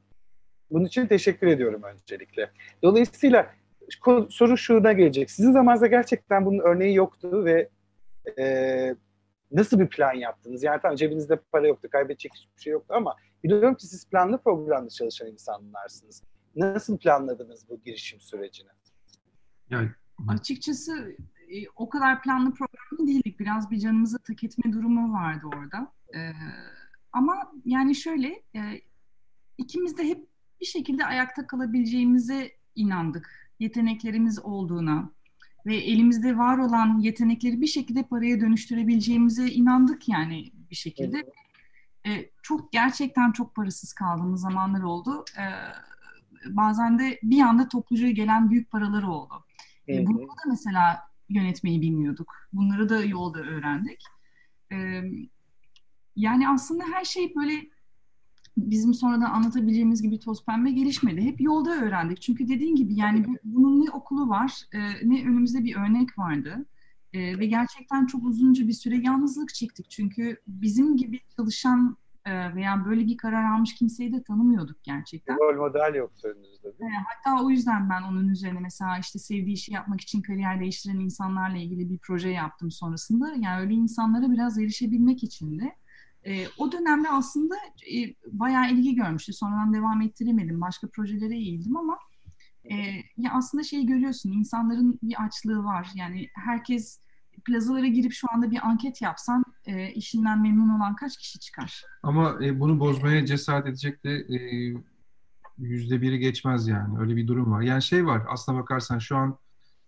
Bunun için teşekkür ediyorum öncelikle. Dolayısıyla soru şuna gelecek. Sizin zamanınızda gerçekten bunun örneği yoktu ve e, nasıl bir plan yaptınız? Yani tamam cebinizde para yoktu, kaybedecek hiçbir şey yoktu ama biliyorum ki siz planlı programlı çalışan insanlarsınız. Nasıl planladınız bu girişim sürecini? Yani açıkçası e, o kadar planlı programlı değildik. Biraz bir canımıza tak etme durumu vardı orada. Ee, ama yani şöyle e, ikimiz de hep bir şekilde ayakta kalabileceğimize inandık. Yeteneklerimiz olduğuna ve elimizde var olan yetenekleri bir şekilde paraya dönüştürebileceğimize inandık yani bir şekilde. Evet. E, çok gerçekten çok parasız kaldığımız zamanlar oldu. E, bazen de bir anda topluca gelen büyük paralar oldu. E, bunu da mesela yönetmeyi bilmiyorduk. Bunları da yolda öğrendik. E, yani aslında her şey böyle bizim sonradan anlatabileceğimiz gibi toz pembe gelişmedi. Hep yolda öğrendik. Çünkü dediğin gibi yani bunun ne okulu var e, ne önümüzde bir örnek vardı. E, ve gerçekten çok uzunca bir süre yalnızlık çektik. Çünkü bizim gibi çalışan e, veya böyle bir karar almış kimseyi de tanımıyorduk gerçekten. Rol model yoktu önünüzde mi? Hatta o yüzden ben onun üzerine mesela işte sevdiği işi yapmak için kariyer değiştiren insanlarla ilgili bir proje yaptım sonrasında. Yani öyle insanlara biraz erişebilmek için de e, o dönemde aslında e, bayağı ilgi görmüştü. Sonradan devam ettiremedim. Başka projelere eğildim ama e, ya aslında şeyi görüyorsun. insanların bir açlığı var. Yani herkes plazalara girip şu anda bir anket yapsan e, işinden memnun olan kaç kişi çıkar? Ama e, bunu bozmaya cesaret edecek de e, yüzde biri geçmez yani. Öyle bir durum var. Yani şey var aslına bakarsan şu an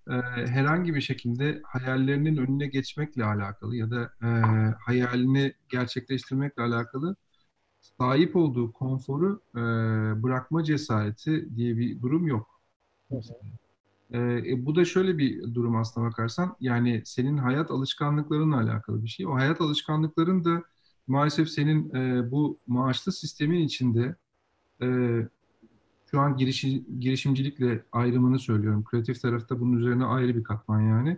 e, herhangi bir şekilde hayallerinin önüne geçmekle alakalı ya da e, hayalini gerçekleştirmekle alakalı sahip olduğu konforu e, bırakma cesareti diye bir durum yok. E, e, bu da şöyle bir durum aslına bakarsan yani senin hayat alışkanlıklarınla alakalı bir şey. O hayat alışkanlıkların da maalesef senin e, bu maaşlı sistemin içinde e, şu an girişi, girişimcilikle ayrımını söylüyorum. Kreatif tarafta bunun üzerine ayrı bir katman yani.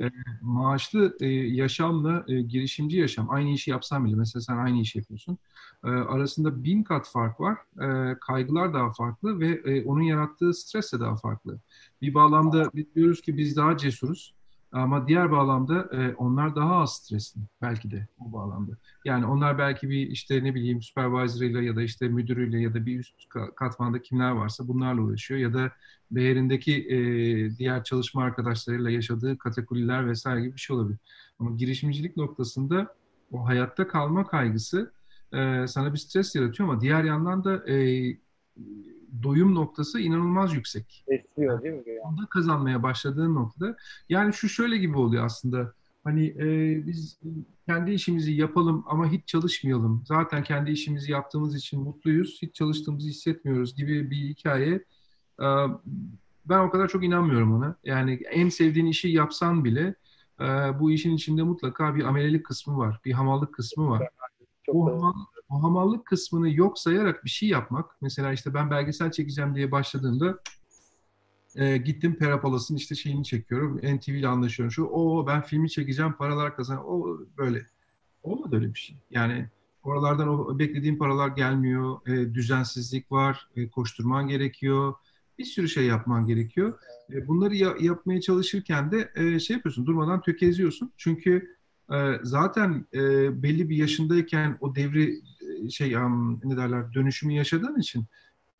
E, maaşlı e, yaşamla e, girişimci yaşam aynı işi yapsan bile mesela sen aynı işi yapıyorsun. E, arasında bin kat fark var. E, kaygılar daha farklı ve e, onun yarattığı stres de daha farklı. Bir bağlamda biz diyoruz ki biz daha cesuruz. Ama diğer bağlamda e, onlar daha az stresli belki de bu bağlamda. Yani onlar belki bir işte ne bileyim supervisor'ıyla ya da işte müdürüyle ya da bir üst katmanda kimler varsa bunlarla uğraşıyor ya da değerindeki e, diğer çalışma arkadaşlarıyla yaşadığı kategoriler vesaire gibi bir şey olabilir. Ama girişimcilik noktasında o hayatta kalma kaygısı e, sana bir stres yaratıyor ama diğer yandan da e, doyum noktası inanılmaz yüksek. Besliyor değil mi? Onda kazanmaya başladığın noktada. Yani şu şöyle gibi oluyor aslında. Hani e, biz kendi işimizi yapalım ama hiç çalışmayalım. Zaten kendi işimizi yaptığımız için mutluyuz. Hiç çalıştığımızı hissetmiyoruz gibi bir hikaye. E, ben o kadar çok inanmıyorum ona. Yani en sevdiğin işi yapsan bile e, bu işin içinde mutlaka bir amelelik kısmı var. Bir hamallık kısmı var. Çok o hamallık kısmını yok sayarak bir şey yapmak. Mesela işte ben belgesel çekeceğim diye başladığımda E, gittim Perapalas'ın işte şeyini çekiyorum. NTV ile anlaşıyorum. Şu o ben filmi çekeceğim paralar kazan. O böyle. Olmadı öyle bir şey. Yani oralardan o beklediğim paralar gelmiyor. E, düzensizlik var. E, koşturman gerekiyor. Bir sürü şey yapman gerekiyor. E, bunları ya, yapmaya çalışırken de e, şey yapıyorsun. Durmadan tökeziyorsun. Çünkü zaten e, belli bir yaşındayken o devri e, şey ne derler dönüşümü yaşadığın için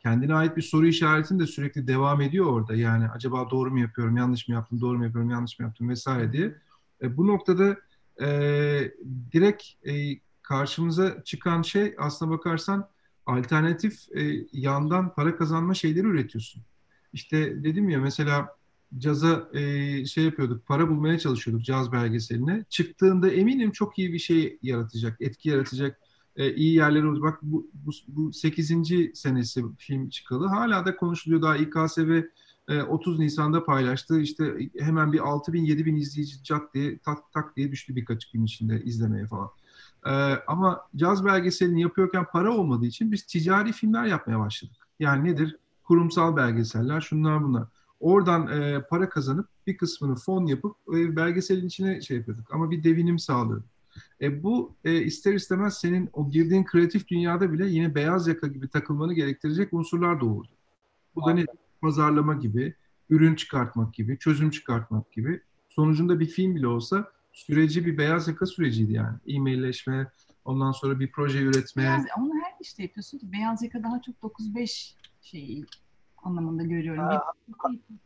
kendine ait bir soru işaretin de sürekli devam ediyor orada. Yani acaba doğru mu yapıyorum, yanlış mı yaptım, doğru mu yapıyorum, yanlış mı yaptım vesaire diye. E, bu noktada direkt karşımıza çıkan şey aslına bakarsan alternatif yandan para kazanma şeyleri üretiyorsun. İşte dedim ya mesela caza e, şey yapıyorduk, para bulmaya çalışıyorduk caz belgeseline. Çıktığında eminim çok iyi bir şey yaratacak, etki yaratacak e, iyi yerlere olacak. Bak bu, bu, bu 8. senesi film çıkalı. Hala da konuşuluyor. Daha İKSV e, 30 Nisan'da paylaştı. İşte hemen bir 6 bin 7 bin izleyici cat diye tak tak diye düştü birkaç gün içinde izlemeye falan. E, ama caz belgeselini yapıyorken para olmadığı için biz ticari filmler yapmaya başladık. Yani nedir? Kurumsal belgeseller, şunlar bunlar. Oradan e, para kazanıp bir kısmını fon yapıp e, belgeselin içine şey yapıyorduk. Ama bir devinim sağlıyorduk. E, bu e, ister istemez senin o girdiğin kreatif dünyada bile yine beyaz yaka gibi takılmanı gerektirecek unsurlar doğurdu. Bu da ne? Pazarlama gibi, ürün çıkartmak gibi, çözüm çıkartmak gibi. Sonucunda bir film bile olsa süreci bir beyaz yaka süreciydi yani. E-mailleşme, ondan sonra bir proje üretme. Beyaz, onu her işte yapıyorsun ki beyaz yaka daha çok 9-5 şeyi anlamında görüyorum. Aa,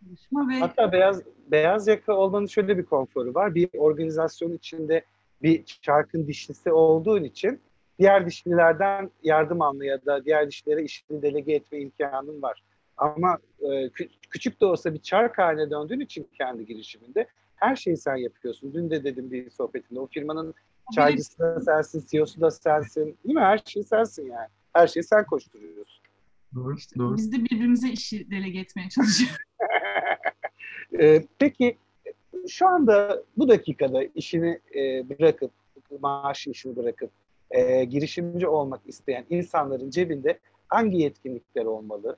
çalışma ve Hatta beyaz beyaz yaka olmanın şöyle bir konforu var. Bir organizasyon içinde bir çarkın dişlisi olduğun için diğer dişlilerden yardım alma ya da diğer dişlilere işini delege etme imkanın var. Ama e, kü- küçük de olsa bir çark haline döndüğün için kendi girişiminde her şeyi sen yapıyorsun. Dün de dedim bir sohbetinde o firmanın çaycısı da sensin, CEO'su da sensin. Değil mi? Her şey sensin yani. Her şeyi sen koşturuyorsun. Doğru, doğru. biz de birbirimize işi delege etmeye çalışıyoruz. <laughs> Ee, peki şu anda bu dakikada işini e, bırakıp, maaş işini bırakıp e, girişimci olmak isteyen insanların cebinde hangi yetkinlikler olmalı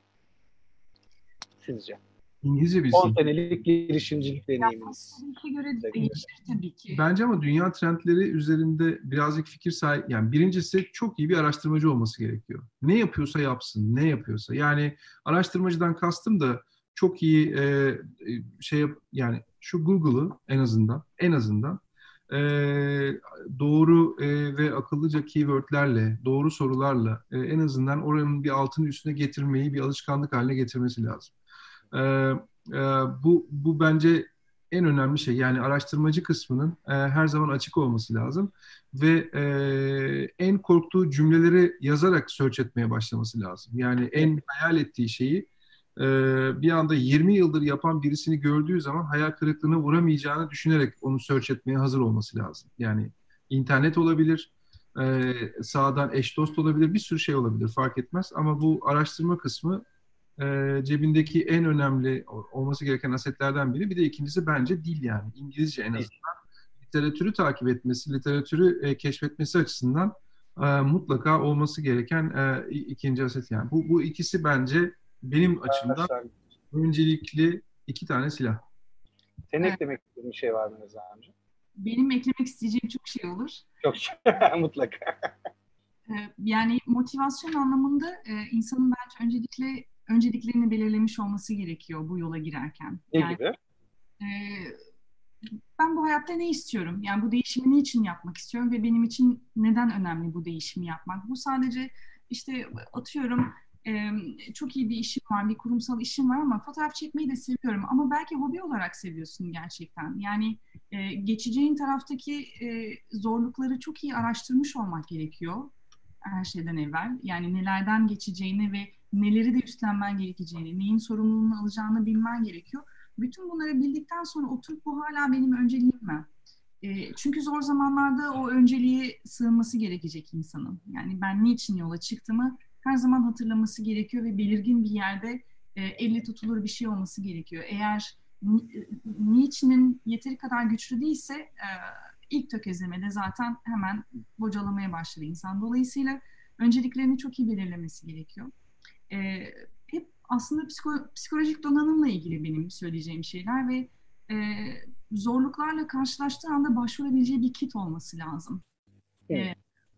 sizce? İngilizce 10 bilsin. senelik girişimcilik deneyiminiz. Yapmak göre değişir tabii ki. Bence ama dünya trendleri üzerinde birazcık fikir sahip. Yani birincisi çok iyi bir araştırmacı olması gerekiyor. Ne yapıyorsa yapsın, ne yapıyorsa. Yani araştırmacıdan kastım da çok iyi e, şey yap, yani şu Google'ı en azından en azından e, doğru e, ve akıllıca keywordlerle, doğru sorularla e, en azından oranın bir altını üstüne getirmeyi bir alışkanlık haline getirmesi lazım. E, e, bu bu bence en önemli şey. Yani araştırmacı kısmının e, her zaman açık olması lazım ve e, en korktuğu cümleleri yazarak search etmeye başlaması lazım. Yani en hayal ettiği şeyi e, bir anda 20 yıldır yapan birisini gördüğü zaman hayal kırıklığına uğramayacağını düşünerek onu search etmeye hazır olması lazım. Yani internet olabilir, e, sağdan eş dost olabilir, bir sürü şey olabilir fark etmez. Ama bu araştırma kısmı e, cebindeki en önemli olması gereken asetlerden biri. Bir de ikincisi bence dil yani. İngilizce en azından. Literatürü takip etmesi, literatürü e, keşfetmesi açısından e, mutlaka olması gereken e, ikinci aset yani. Bu, bu ikisi bence benim açımdan öncelikli iki tane silah. Senin Evet. eklemek istediğin bir şey var mı Rıza amca? Benim eklemek isteyeceğim çok şey olur. Çok <laughs> mutlaka. Ee, Yani motivasyon anlamında e, insanın bence öncelikle önceliklerini belirlemiş olması gerekiyor bu yola girerken. Ne Yani gibi? e, ben bu hayatta ne istiyorum? Yani bu değişimi niçin yapmak istiyorum ve benim için neden önemli bu değişimi yapmak? Bu sadece işte atıyorum e, çok iyi bir işim var, bir kurumsal işim var ama fotoğraf çekmeyi de seviyorum. Ama belki hobi olarak seviyorsun gerçekten. Yani e, geçeceğin taraftaki e, zorlukları çok iyi araştırmış olmak gerekiyor her şeyden evvel. Yani nelerden geçeceğini ve neleri de üstlenmen gerekeceğini, neyin sorumluluğunu alacağını bilmen gerekiyor. Bütün bunları bildikten sonra oturup bu hala benim önceliğim mi? E, çünkü zor zamanlarda o önceliğe sığınması gerekecek insanın. Yani ben niçin yola çıktığımı her zaman hatırlaması gerekiyor ve belirgin bir yerde e, elle tutulur bir şey olması gerekiyor. Eğer ni- niçinin yeteri kadar güçlü değilse e, ilk tökezlemede zaten hemen bocalamaya başladı insan. Dolayısıyla önceliklerini çok iyi belirlemesi gerekiyor. E, hep aslında psiko- psikolojik donanımla ilgili benim söyleyeceğim şeyler ve e, zorluklarla karşılaştığı anda başvurabileceği bir kit olması lazım. Evet. E,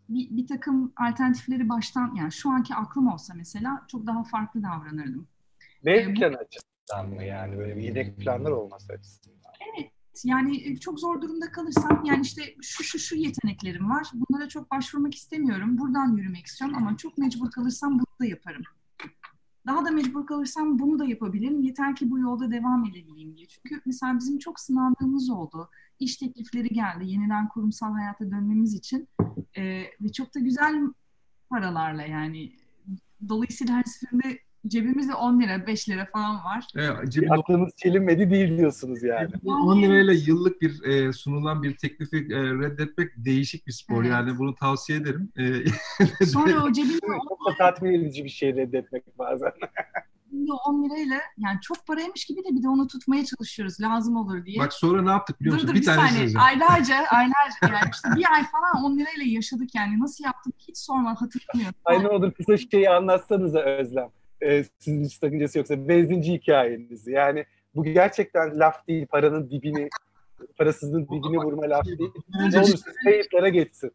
bir, bir takım alternatifleri baştan yani şu anki aklım olsa mesela çok daha farklı davranırdım. B E, bu- planı açısından mı yani böyle bir yedek planlar olması açısından? Yani e, çok zor durumda kalırsam yani işte şu şu şu yeteneklerim var. Bunlara çok başvurmak istemiyorum. Buradan yürümek istiyorum ama çok mecbur kalırsam bunu da yaparım. Daha da mecbur kalırsam bunu da yapabilirim. Yeter ki bu yolda devam edebileyim diye. Çünkü mesela bizim çok sınandığımız oldu. İş teklifleri geldi yeniden kurumsal hayata dönmemiz için. Ee, ve çok da güzel paralarla yani. Dolayısıyla her seferinde cebimizde 10 lira, 5 lira falan var. E, cebinde Aklınız çelinmedi değil diyorsunuz yani. 10 lirayla yıllık bir e, sunulan bir teklifi e, reddetmek değişik bir spor. Evet. Yani bunu tavsiye ederim. E, <laughs> Sonra o cebimde Çok da tatmin edici bir şey reddetmek bazen. cebimde 10 lirayla yani çok paraymış gibi de bir de onu tutmaya çalışıyoruz lazım olur diye. Bak sonra ne yaptık biliyor dur musun? dur bir, bir tane saniye. söyleyeceğim. Aylarca, <laughs> aylarca yani işte bir ay falan 10 lirayla yaşadık yani. Nasıl yaptık hiç sorma hatırlamıyorum. Ay ne olur kısa şeyi anlatsanıza Özlem. Ee, sizin hiç sakıncası yoksa benzinci hikayenizi. Yani bu gerçekten laf değil, paranın dibini, parasızlığın dibini vurma laf değil. <laughs> Ne olur siz kayıtlara geçsin.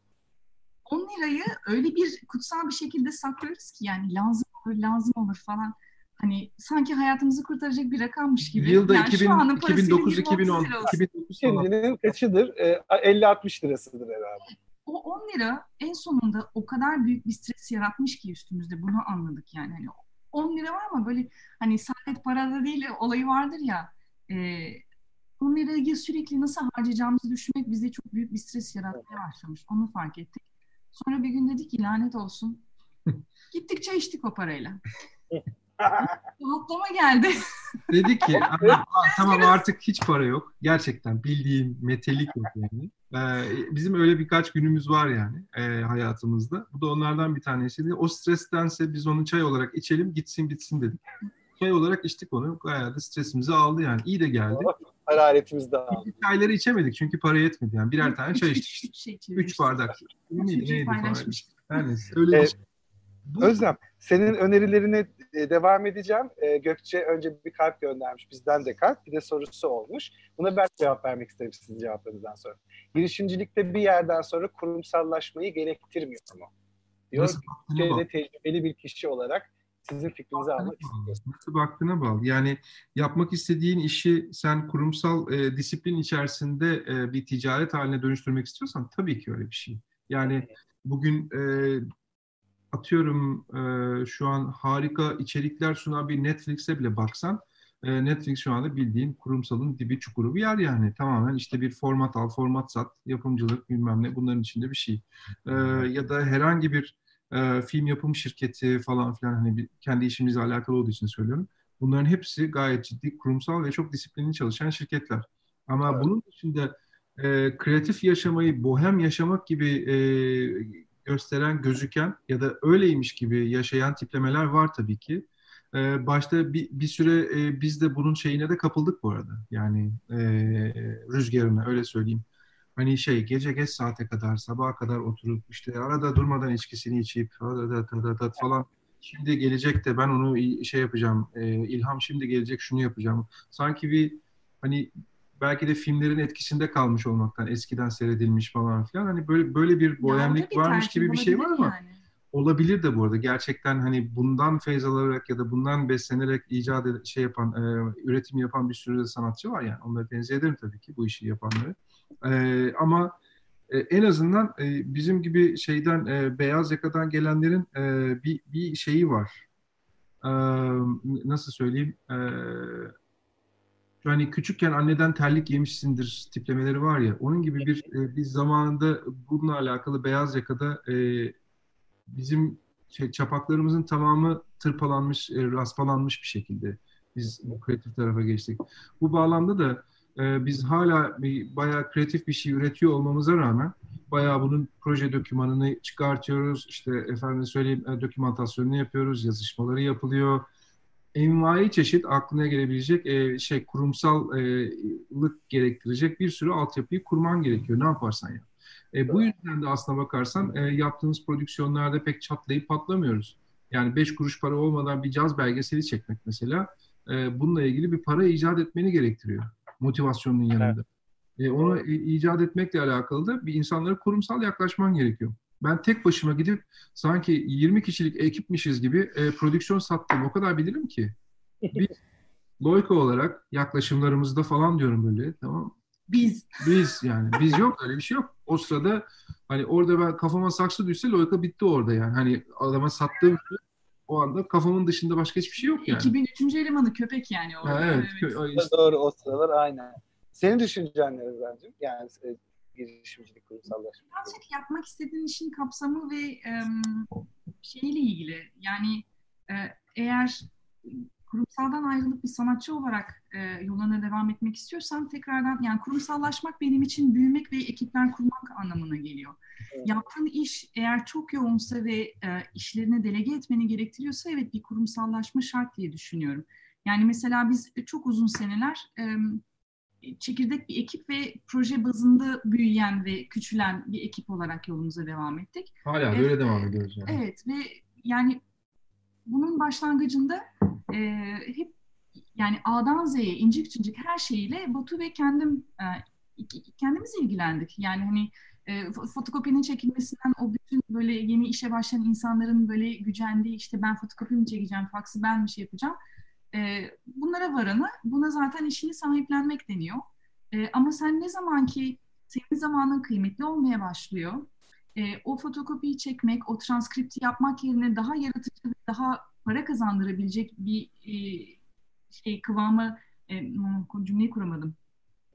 10 lirayı öyle bir kutsal bir şekilde saklıyoruz ki yani lazım olur, lazım olur falan. Hani sanki hayatımızı kurtaracak bir rakammış gibi. Yılda yani 2000, şu anın parasıyla 2009 20, 30 2010 lira olsun. 2009 falan. Kendinin kaçıdır? Ee, 50-60 lirasıdır herhalde. O 10 lira en sonunda o kadar büyük bir stres yaratmış ki üstümüzde bunu anladık yani. Hani 10 lira var ama böyle hani sadece parada değil olayı vardır ya. E, 10 lirayı sürekli nasıl harcayacağımızı düşünmek bizde çok büyük bir stres yaratmaya başlamış. Onu fark ettik. Sonra bir gün dedik ki lanet olsun. <laughs> Gittik çay içtik o parayla. <laughs> <laughs> Rahatlama geldi. <laughs> Dedi ki "Aa, aa, tamam artık hiç para yok. Gerçekten bildiğin metelik yok yani. Ee, bizim öyle birkaç günümüz var yani e, hayatımızda. Bu da onlardan bir tanesiydi. O strestense biz onu çay olarak içelim gitsin bitsin dedik. Çay olarak içtik onu. Bayağı da stresimizi aldı yani. İyi de geldi. Hararetimiz dağıldı. İlk çayları içemedik çünkü para yetmedi yani. Birer tane çay içtik. üç şey Üç bardak. Neydi, neydi. Her neyse. Öyle Evet. Bu- Özlem, senin önerilerine e, devam edeceğim. E, Gökçe önce bir kalp göndermiş, bizden de kalp, bir de sorusu olmuş. Buna ben cevap vermek isterim sizin cevaplarınızdan sonra. Girişimcilikte bir yerden sonra kurumsallaşmayı gerektirmiyor mu? Diyor Türkiye'de tecrübeli bir kişi olarak sizin fikrinizi almak istiyorum. Nasıl baktığına bağlı. Yani yapmak istediğin işi sen kurumsal e, disiplin içerisinde e, bir ticaret haline dönüştürmek istiyorsan tabii ki öyle bir şey. Yani bugün e, atıyorum e, şu an harika içerikler sunan bir Netflix'e bile baksan e, Netflix şu anda bildiğin kurumsalın dibi çukuru bir yer yani. Tamamen işte bir format al, format sat, yapımcılık bilmem ne bunların içinde bir şey. E, ya da herhangi bir e, film yapım şirketi falan filan hani bir, kendi işimizle alakalı olduğu için söylüyorum. Bunların hepsi gayet ciddi kurumsal ve çok disiplinli çalışan şirketler. Ama Evet. bunun dışında e, kreatif yaşamayı bohem yaşamak gibi e, gösteren, gözüken ya da öyleymiş gibi yaşayan tiplemeler var tabii ki. E, başta bir, bir süre e, biz de bunun şeyine de kapıldık bu arada. Yani e, rüzgarına öyle söyleyeyim. Hani şey gece geç saate kadar sabaha kadar oturup işte arada durmadan içkisini içip falan şimdi gelecek de ben onu şey yapacağım e, ilham şimdi gelecek şunu yapacağım. Sanki bir hani belki de filmlerin etkisinde kalmış olmaktan eskiden seyredilmiş falan filan. Hani böyle böyle bir bir varmış gibi bir şey var olabilir ama yani. olabilir de bu arada. Gerçekten hani bundan feyz alarak ya da bundan beslenerek icat ed- şey yapan e, üretim yapan bir sürü de sanatçı var yani. Onları tenzih ederim tabii ki bu işi yapanları. E, ama e, en azından e, bizim gibi şeyden e, beyaz yakadan gelenlerin e, bir bir şeyi var. E, nasıl söyleyeyim? E, hani küçükken anneden terlik yemişsindir tiplemeleri var ya onun gibi bir e, biz zamanında bununla alakalı beyaz yakada e, bizim şey, çapaklarımızın tamamı tırpalanmış, e, raspalanmış bir şekilde biz bu kreatif tarafa geçtik. Bu bağlamda da e, biz hala bir, bayağı kreatif bir şey üretiyor olmamıza rağmen bayağı bunun proje dokümanını çıkartıyoruz. İşte efendim söyleyeyim e, dokümantasyonunu yapıyoruz, yazışmaları yapılıyor. Envai çeşit aklına gelebilecek e, şey kurumsallık gerektirecek bir sürü altyapıyı kurman gerekiyor. Ne yaparsan yap. E, bu yüzden de aslına bakarsan e, yaptığımız prodüksiyonlarda pek çatlayıp patlamıyoruz. Yani beş kuruş para olmadan bir caz belgeseli çekmek mesela e, bununla ilgili bir para icat etmeni gerektiriyor. Motivasyonun yanında. E, onu icat etmekle alakalı da bir insanlara kurumsal yaklaşman gerekiyor. Ben tek başıma gidip sanki 20 kişilik ekipmişiz gibi e, prodüksiyon sattım. O kadar bilirim ki. Biz <laughs> Loyka olarak yaklaşımlarımızda falan diyorum böyle tamam Biz. Biz yani. Biz yok öyle bir şey yok. O sırada hani orada ben kafama saksı düşse Loyka bitti orada yani. Hani adama sattığım şey o anda kafamın dışında başka hiçbir şey yok yani. 2003. elemanı köpek yani orada. Ha, evet. evet. Doğru o sıralar aynen. Senin düşüncen ne Özlemciğim? Yani e, girişimcilik, kurumsallaşma. birazcık yapmak istediğin işin kapsamı ve em, şeyle ilgili. Yani e, eğer kurumsaldan ayrılıp bir sanatçı olarak e, yoluna devam etmek istiyorsan tekrardan yani kurumsallaşmak benim için büyümek ve ekipler kurmak anlamına geliyor. Evet. Yaptığın iş eğer çok yoğunsa ve e, işlerini delege etmeni gerektiriyorsa evet bir kurumsallaşma şart diye düşünüyorum. Yani mesela biz çok uzun seneler em, çekirdek bir ekip ve proje bazında büyüyen ve küçülen bir ekip olarak yolumuza devam ettik. Hala Evet. öyle devam ediyoruz yani. Evet ve yani bunun başlangıcında e, hep yani A'dan Z'ye incik cincik her şeyiyle Batu ve kendim e, kendimiz ilgilendik. Yani hani e, fo- fotokopinin çekilmesinden o bütün böyle yeni işe başlayan insanların böyle gücendiği işte ben fotokopi mi çekeceğim, faksı ben mi şey yapacağım. E, bunlara varanı buna zaten işini sahiplenmek deniyor. E, ama sen ne zaman ki senin zamanın kıymetli olmaya başlıyor e, o fotokopiyi çekmek, o transkripti yapmak yerine daha yaratıcı daha para kazandırabilecek bir e, şey kıvamı e, hmm, cümleyi kuramadım.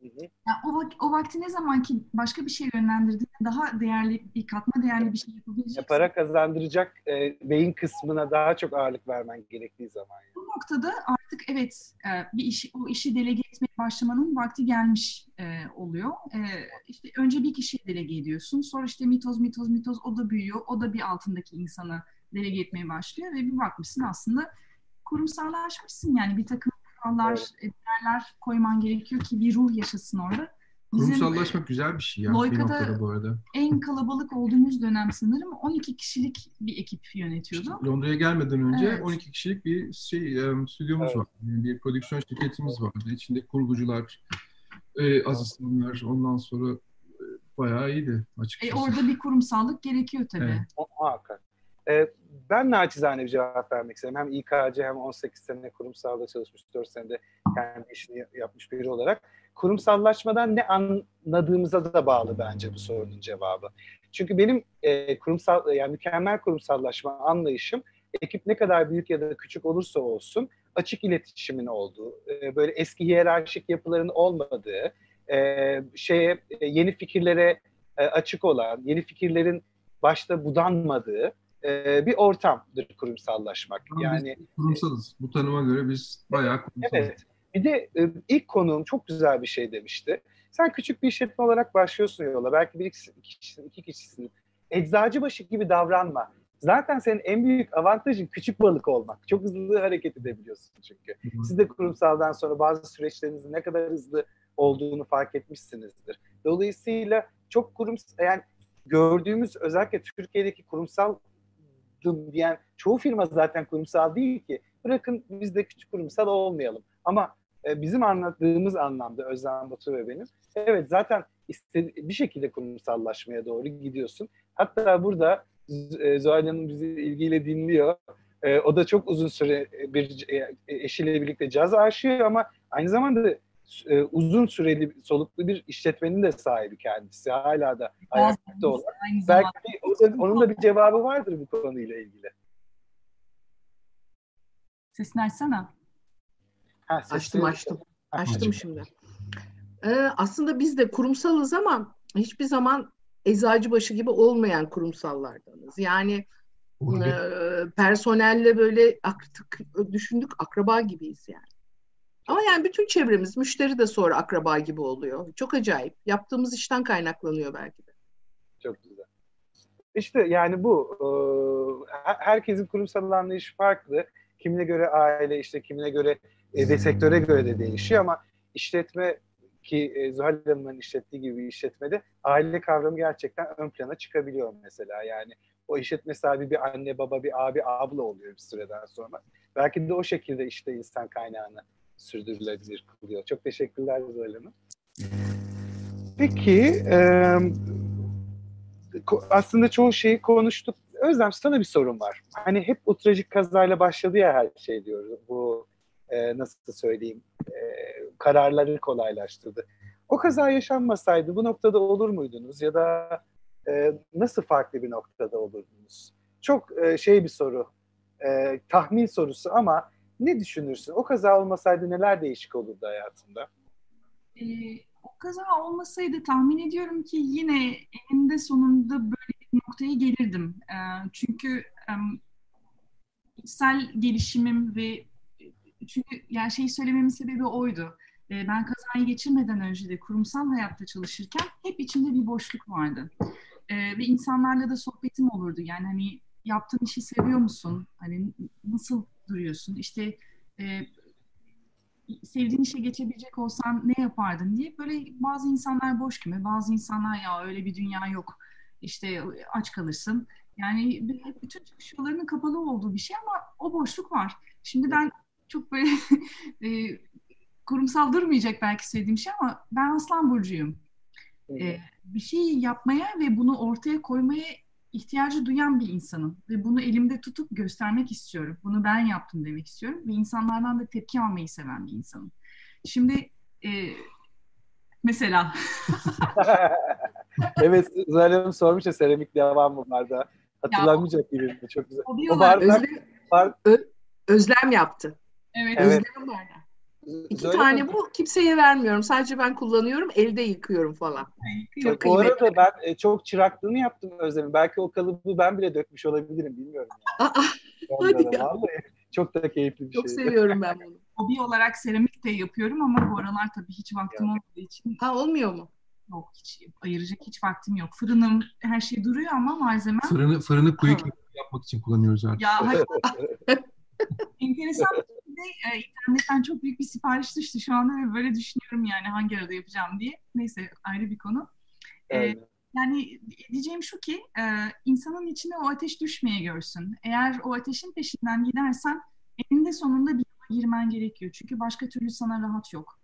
Hı hı. Yani o, vak- o vakti ne zaman ki başka bir şey yönlendirdiğinde daha değerli bir katma değerli bir şey Ya yapabileceksin. para kazandıracak e, beyin kısmına daha çok ağırlık vermen gerektiği zaman. Yani. Bu noktada artık evet e, bir işi o işi delege etmeye başlamanın vakti gelmiş e, oluyor. E, işte önce bir kişiye delege ediyorsun. Sonra işte mitoz mitoz mitoz o da büyüyor. O da bir altındaki insana delege etmeye başlıyor ve bir bakmışsın aslında kurumsallaşmışsın yani bir takım kurallar, Evet. e, değerler koyman gerekiyor ki bir ruh yaşasın orada. Bizim Kurumsallaşmak güzel bir şey ya. Loika'da- bu arada. en kalabalık olduğumuz dönem sanırım 12 kişilik bir ekip yönetiyordu. Londra'ya gelmeden önce Evet. 12 kişilik bir şey e, stüdyomuz Evet. vardı. Yani bir prodüksiyon şirketimiz vardı. İçinde kurgucular, e, asistanlar, ondan sonra e, bayağı iyiydi E, açıkçası. orada bir kurumsallık gerekiyor tabii. Evet. O- Muhakkak. E, ben naçizane bir cevap vermek isterim. Hem İKC hem 18 sene kurumsalda çalışmış, 4 senede kendi işini yapmış biri olarak. Kurumsallaşmadan ne anladığımıza da bağlı bence bu sorunun cevabı. Çünkü benim e, kurumsal yani mükemmel kurumsallaşma anlayışım ekip ne kadar büyük ya da küçük olursa olsun açık iletişimin olduğu, e, böyle eski hiyerarşik yapıların olmadığı, e, şeye e, yeni fikirlere e, açık olan, yeni fikirlerin başta budanmadığı e, bir ortamdır kurumsallaşmak. Ama Yani kurumsalız. Bu tanıma göre biz bayağı kurumsalız. evet. Bir de e, ilk konuğum çok güzel bir şey demişti. Sen küçük bir işletme olarak başlıyorsun yola. Belki bir iki kişisin, iki kişisin. Eczacıbaşı gibi davranma. Zaten senin en büyük avantajın küçük balık olmak. Çok hızlı hareket edebiliyorsun çünkü. Siz de kurumsaldan sonra bazı süreçlerinizin ne kadar hızlı olduğunu fark etmişsinizdir. Dolayısıyla çok kurum yani gördüğümüz özellikle Türkiye'deki kurumsal diyen çoğu firma zaten kurumsal değil ki. Bırakın biz de küçük kurumsal olmayalım. Ama e, bizim anlattığımız anlamda Özlem Batu ve benim evet zaten bir şekilde kurumsallaşmaya doğru gidiyorsun. Hatta burada e, Zuhal Hanım bizi ilgiyle dinliyor. E, o da çok uzun süre bir e, eşiyle birlikte caz aşığı ama aynı zamanda e, uzun süreli soluklu bir işletmenin de sahibi kendisi. Hala da ayakta olan. Belki o da- onun da bir cevabı vardır bu konuyla ilgili. Sesini açsana. Ha, sesli- Açtım açtım. Açtım şimdi. Ee, aslında biz de kurumsalız ama hiçbir zaman eczacıbaşı gibi olmayan kurumsallardanız. Yani e, personelle böyle artık düşündük akraba gibiyiz yani. Ama yani bütün çevremiz, müşteri de sonra akraba gibi oluyor. Çok acayip. Yaptığımız işten kaynaklanıyor belki de. Çok güzel. İşte yani bu. e, her- Herkesin kurumsal anlayışı farklı. Kimine göre aile, işte kimine göre ve sektöre göre de değişiyor ama işletme ki e, Zuhal Hanım'ın işlettiği gibi bir işletmede aile kavramı gerçekten ön plana çıkabiliyor mesela. Yani o işletme sahibi bir anne, baba, bir abi, abla oluyor bir süreden sonra. Belki de o şekilde işte insan kaynağını sürdürülebilir kılıyor. Çok teşekkürler Zuhal Hanım. Peki, e, aslında çoğu şeyi konuştuk. Özlem sana bir sorun var. Hani hep o kazayla başladı ya her şey diyoruz. Bu e, nasıl söyleyeyim e, kararları kolaylaştırdı. O kaza yaşanmasaydı bu noktada olur muydunuz ya da e, nasıl farklı bir noktada olurdunuz? Çok e, şey bir soru, e, tahmin sorusu ama ne düşünürsün? O kaza olmasaydı neler değişik olurdu hayatında? Ee, o kaza olmasaydı tahmin ediyorum ki yine eninde sonunda böyle bir noktaya gelirdim. Ee, çünkü e, içsel gelişimim ve çünkü yani şeyi söylememin sebebi oydu. Ee, ben kazayı geçirmeden önce de kurumsal hayatta çalışırken hep içimde bir boşluk vardı. Ee, ve insanlarla da sohbetim olurdu. Yani hani yaptığın işi seviyor musun? Hani nasıl duruyorsun? İşte e, sevdiğin işe geçebilecek olsan ne yapardın diye böyle bazı insanlar boş gibi, bazı insanlar ya öyle bir dünya yok. İşte aç kalırsın. Yani bütün çıkış yollarının kapalı olduğu bir şey ama o boşluk var. Şimdi ben çok böyle <laughs> e, kurumsal durmayacak belki söylediğim şey ama ben Aslan Burcu'yum. E, bir şey yapmaya ve bunu ortaya koymaya ihtiyacı duyan bir insanım. Ve bunu elimde tutup göstermek istiyorum. Bunu ben yaptım demek istiyorum. Ve insanlardan da tepki almayı seven bir insanım. Şimdi e, mesela... <laughs> evet, Zuhal Hanım sormuş ya seramik devam mı vardı. Hatırlamayacak gibi. Çok güzel. O, o bardak, Özlem, bar... Özlem yaptı. Evet. Özlem bardak. İki Söyle tane mi? bu kimseye vermiyorum. Sadece ben kullanıyorum. Elde yıkıyorum falan. Çok bu arada ben e, çok çıraklığını yaptım Özlem'in. Belki o kalıbı ben bile dökmüş olabilirim. Bilmiyorum. Yani. Aa, hadi ya. Vallahi çok da keyifli bir şey. Çok seviyorum ben <laughs> bunu. Hobi olarak seramik de yapıyorum ama bu aralar tabii hiç vaktim olmadığı için. Ha olmuyor mu? Yok hiç ayıracak hiç vaktim yok. Fırınım her şey duruyor ama malzeme. Fırını fırını kuyu yapmak için kullanıyoruz artık. Ya <laughs> <laughs> enteresan şekilde e, internetten çok büyük bir sipariş düştü şu anda ve böyle düşünüyorum yani hangi arada yapacağım diye. Neyse ayrı bir konu. E, yani diyeceğim şu ki e, insanın içine o ateş düşmeye görsün. Eğer o ateşin peşinden gidersen eninde sonunda bir girmen gerekiyor. Çünkü başka türlü sana rahat yok.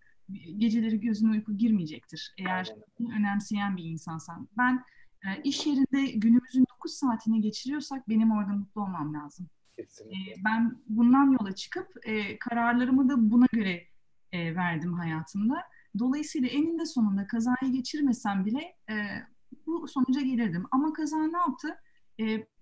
Geceleri gözüne uyku girmeyecektir. Eğer Aynen. önemseyen bir insansan. Ben e, iş yerinde günümüzün 9 saatini geçiriyorsak benim orada mutlu olmam lazım. Kesinlikle. E, ben bundan yola çıkıp e, kararlarımı da buna göre e, verdim hayatımda. Dolayısıyla eninde sonunda kazayı geçirmesem bile e, bu sonuca gelirdim. Ama kaza ne yaptı?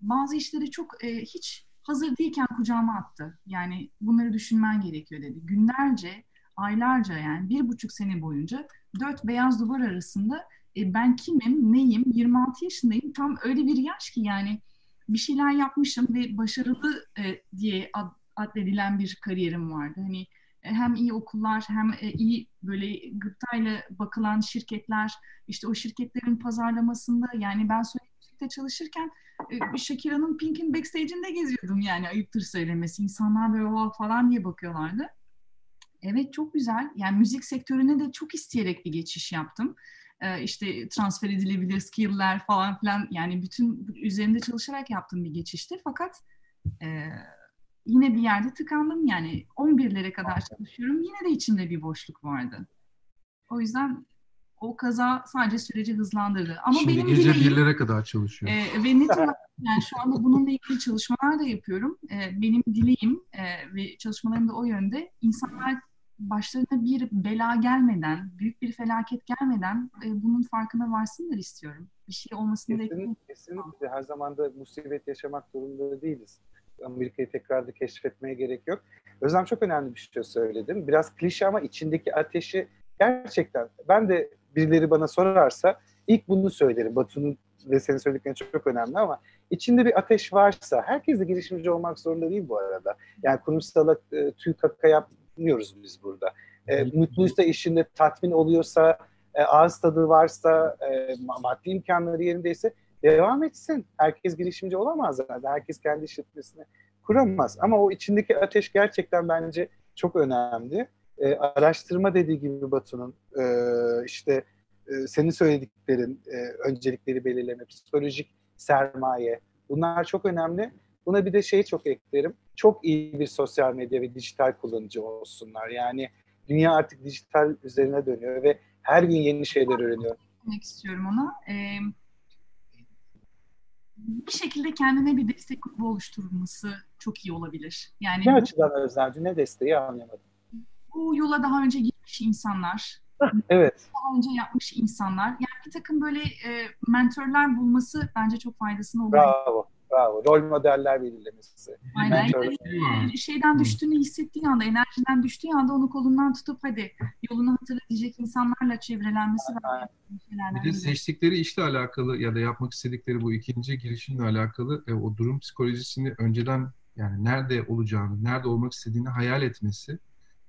Bazı işleri çok hiç hazır değilken kucağıma attı. Yani bunları düşünmen gerekiyor dedi. Günlerce, aylarca yani bir buçuk sene boyunca dört beyaz duvar arasında ben kimim, neyim, 26 yaşındayım. Tam öyle bir yaş ki yani bir şeyler yapmışım ve başarılı e, diye ad, addedilen bir kariyerim vardı. Hani e, hem iyi okullar hem e, iyi böyle gıptayla bakılan şirketler işte o şirketlerin pazarlamasında yani ben Sony'de çalışırken e, Shakira'nın Pink'in backstage'inde geziyordum yani ayıptır söylemesi. İnsanlar böyle o falan diye bakıyorlardı. Evet çok güzel. Yani müzik sektörüne de çok isteyerek bir geçiş yaptım e, işte transfer edilebilir skill'ler falan filan yani bütün üzerinde çalışarak yaptığım bir geçişti. Fakat e, yine bir yerde tıkandım yani 11'lere kadar çalışıyorum. Yine de içimde bir boşluk vardı. O yüzden o kaza sadece süreci hızlandırdı. Ama Şimdi benim gece dileğim, birlere kadar çalışıyor. E, ve net olarak <laughs> yani şu anda bununla ilgili çalışmalar da yapıyorum. E, benim dileğim e, ve çalışmalarım da o yönde. İnsanlar başlarına bir bela gelmeden, büyük bir felaket gelmeden e, bunun farkına varsınlar istiyorum. Bir şey olmasını bekliyorum. Kesinlikle her zaman da musibet yaşamak zorunda değiliz. Amerika'yı tekrar da keşfetmeye gerek yok. Özlem çok önemli bir şey söyledim. Biraz klişe ama içindeki ateşi gerçekten ben de birileri bana sorarsa ilk bunu söylerim. Batu'nun ve senin söylediklerin çok, çok önemli ama içinde bir ateş varsa herkes de girişimci olmak zorunda değil bu arada. Yani kurumsala e, tüy kaka yap, yapmıyoruz biz burada. E, mutluysa işinde tatmin oluyorsa, e, ağız tadı varsa, e, maddi imkanları yerindeyse devam etsin. Herkes girişimci olamaz zaten. Herkes kendi işletmesini kuramaz. Ama o içindeki ateş gerçekten bence çok önemli. E, araştırma dediği gibi Batu'nun e, işte e, senin söylediklerin e, öncelikleri belirleme, psikolojik sermaye, Bunlar çok önemli. Buna bir de şeyi çok eklerim. Çok iyi bir sosyal medya ve dijital kullanıcı olsunlar. Yani dünya artık dijital üzerine dönüyor ve her gün yeni şeyler öğreniyor. Demek istiyorum ona. Ee, bir şekilde kendine bir destek grubu oluşturulması çok iyi olabilir. Yani ne bu, açıdan Özlemci? Ne desteği anlayamadım. bu yola daha önce girmiş insanlar, Evet. daha önce yapmış insanlar. Yani bir takım böyle e, mentorlar bulması bence çok faydasını olur. Bravo. Bravo. Rol modeller belirlemesi. Aynen. Yani, e, şeyden düştüğünü hissettiği anda, enerjiden düştüğü anda onu kolundan tutup hadi yolunu hatırlatacak insanlarla çevrelenmesi şeylerden Bir de seçtikleri işle alakalı ya da yapmak istedikleri bu ikinci girişimle alakalı e, o durum psikolojisini önceden yani nerede olacağını, nerede olmak istediğini hayal etmesi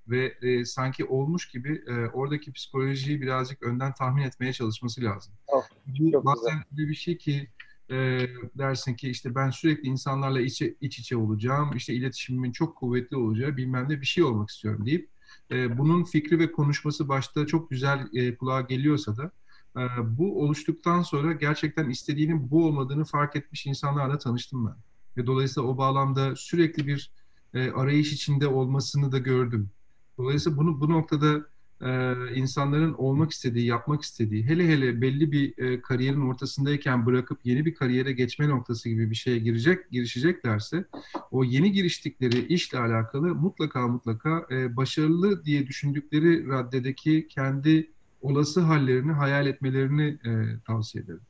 ve e, sanki olmuş gibi e, oradaki psikolojiyi birazcık önden tahmin etmeye çalışması lazım. Oh, Bu çok bazen öyle bir şey ki e, dersin ki işte ben sürekli insanlarla içe, iç içe olacağım, işte iletişimimin çok kuvvetli olacağı bilmem ne bir şey olmak istiyorum deyip e, bunun fikri ve konuşması başta çok güzel e, kulağa geliyorsa da e, bu oluştuktan sonra gerçekten istediğinin bu olmadığını fark etmiş insanlarla tanıştım ben. Ve dolayısıyla o bağlamda sürekli bir e, arayış içinde olmasını da gördüm. Dolayısıyla bunu bu noktada e, insanların olmak istediği, yapmak istediği, hele hele belli bir e, kariyerin ortasındayken bırakıp yeni bir kariyere geçme noktası gibi bir şeye girecek, girişeceklerse o yeni giriştikleri işle alakalı mutlaka mutlaka e, başarılı diye düşündükleri raddedeki kendi olası hallerini hayal etmelerini e, tavsiye ederim.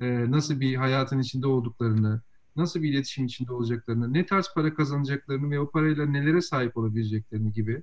E, nasıl bir hayatın içinde olduklarını, nasıl bir iletişim içinde olacaklarını, ne tarz para kazanacaklarını ve o parayla nelere sahip olabileceklerini gibi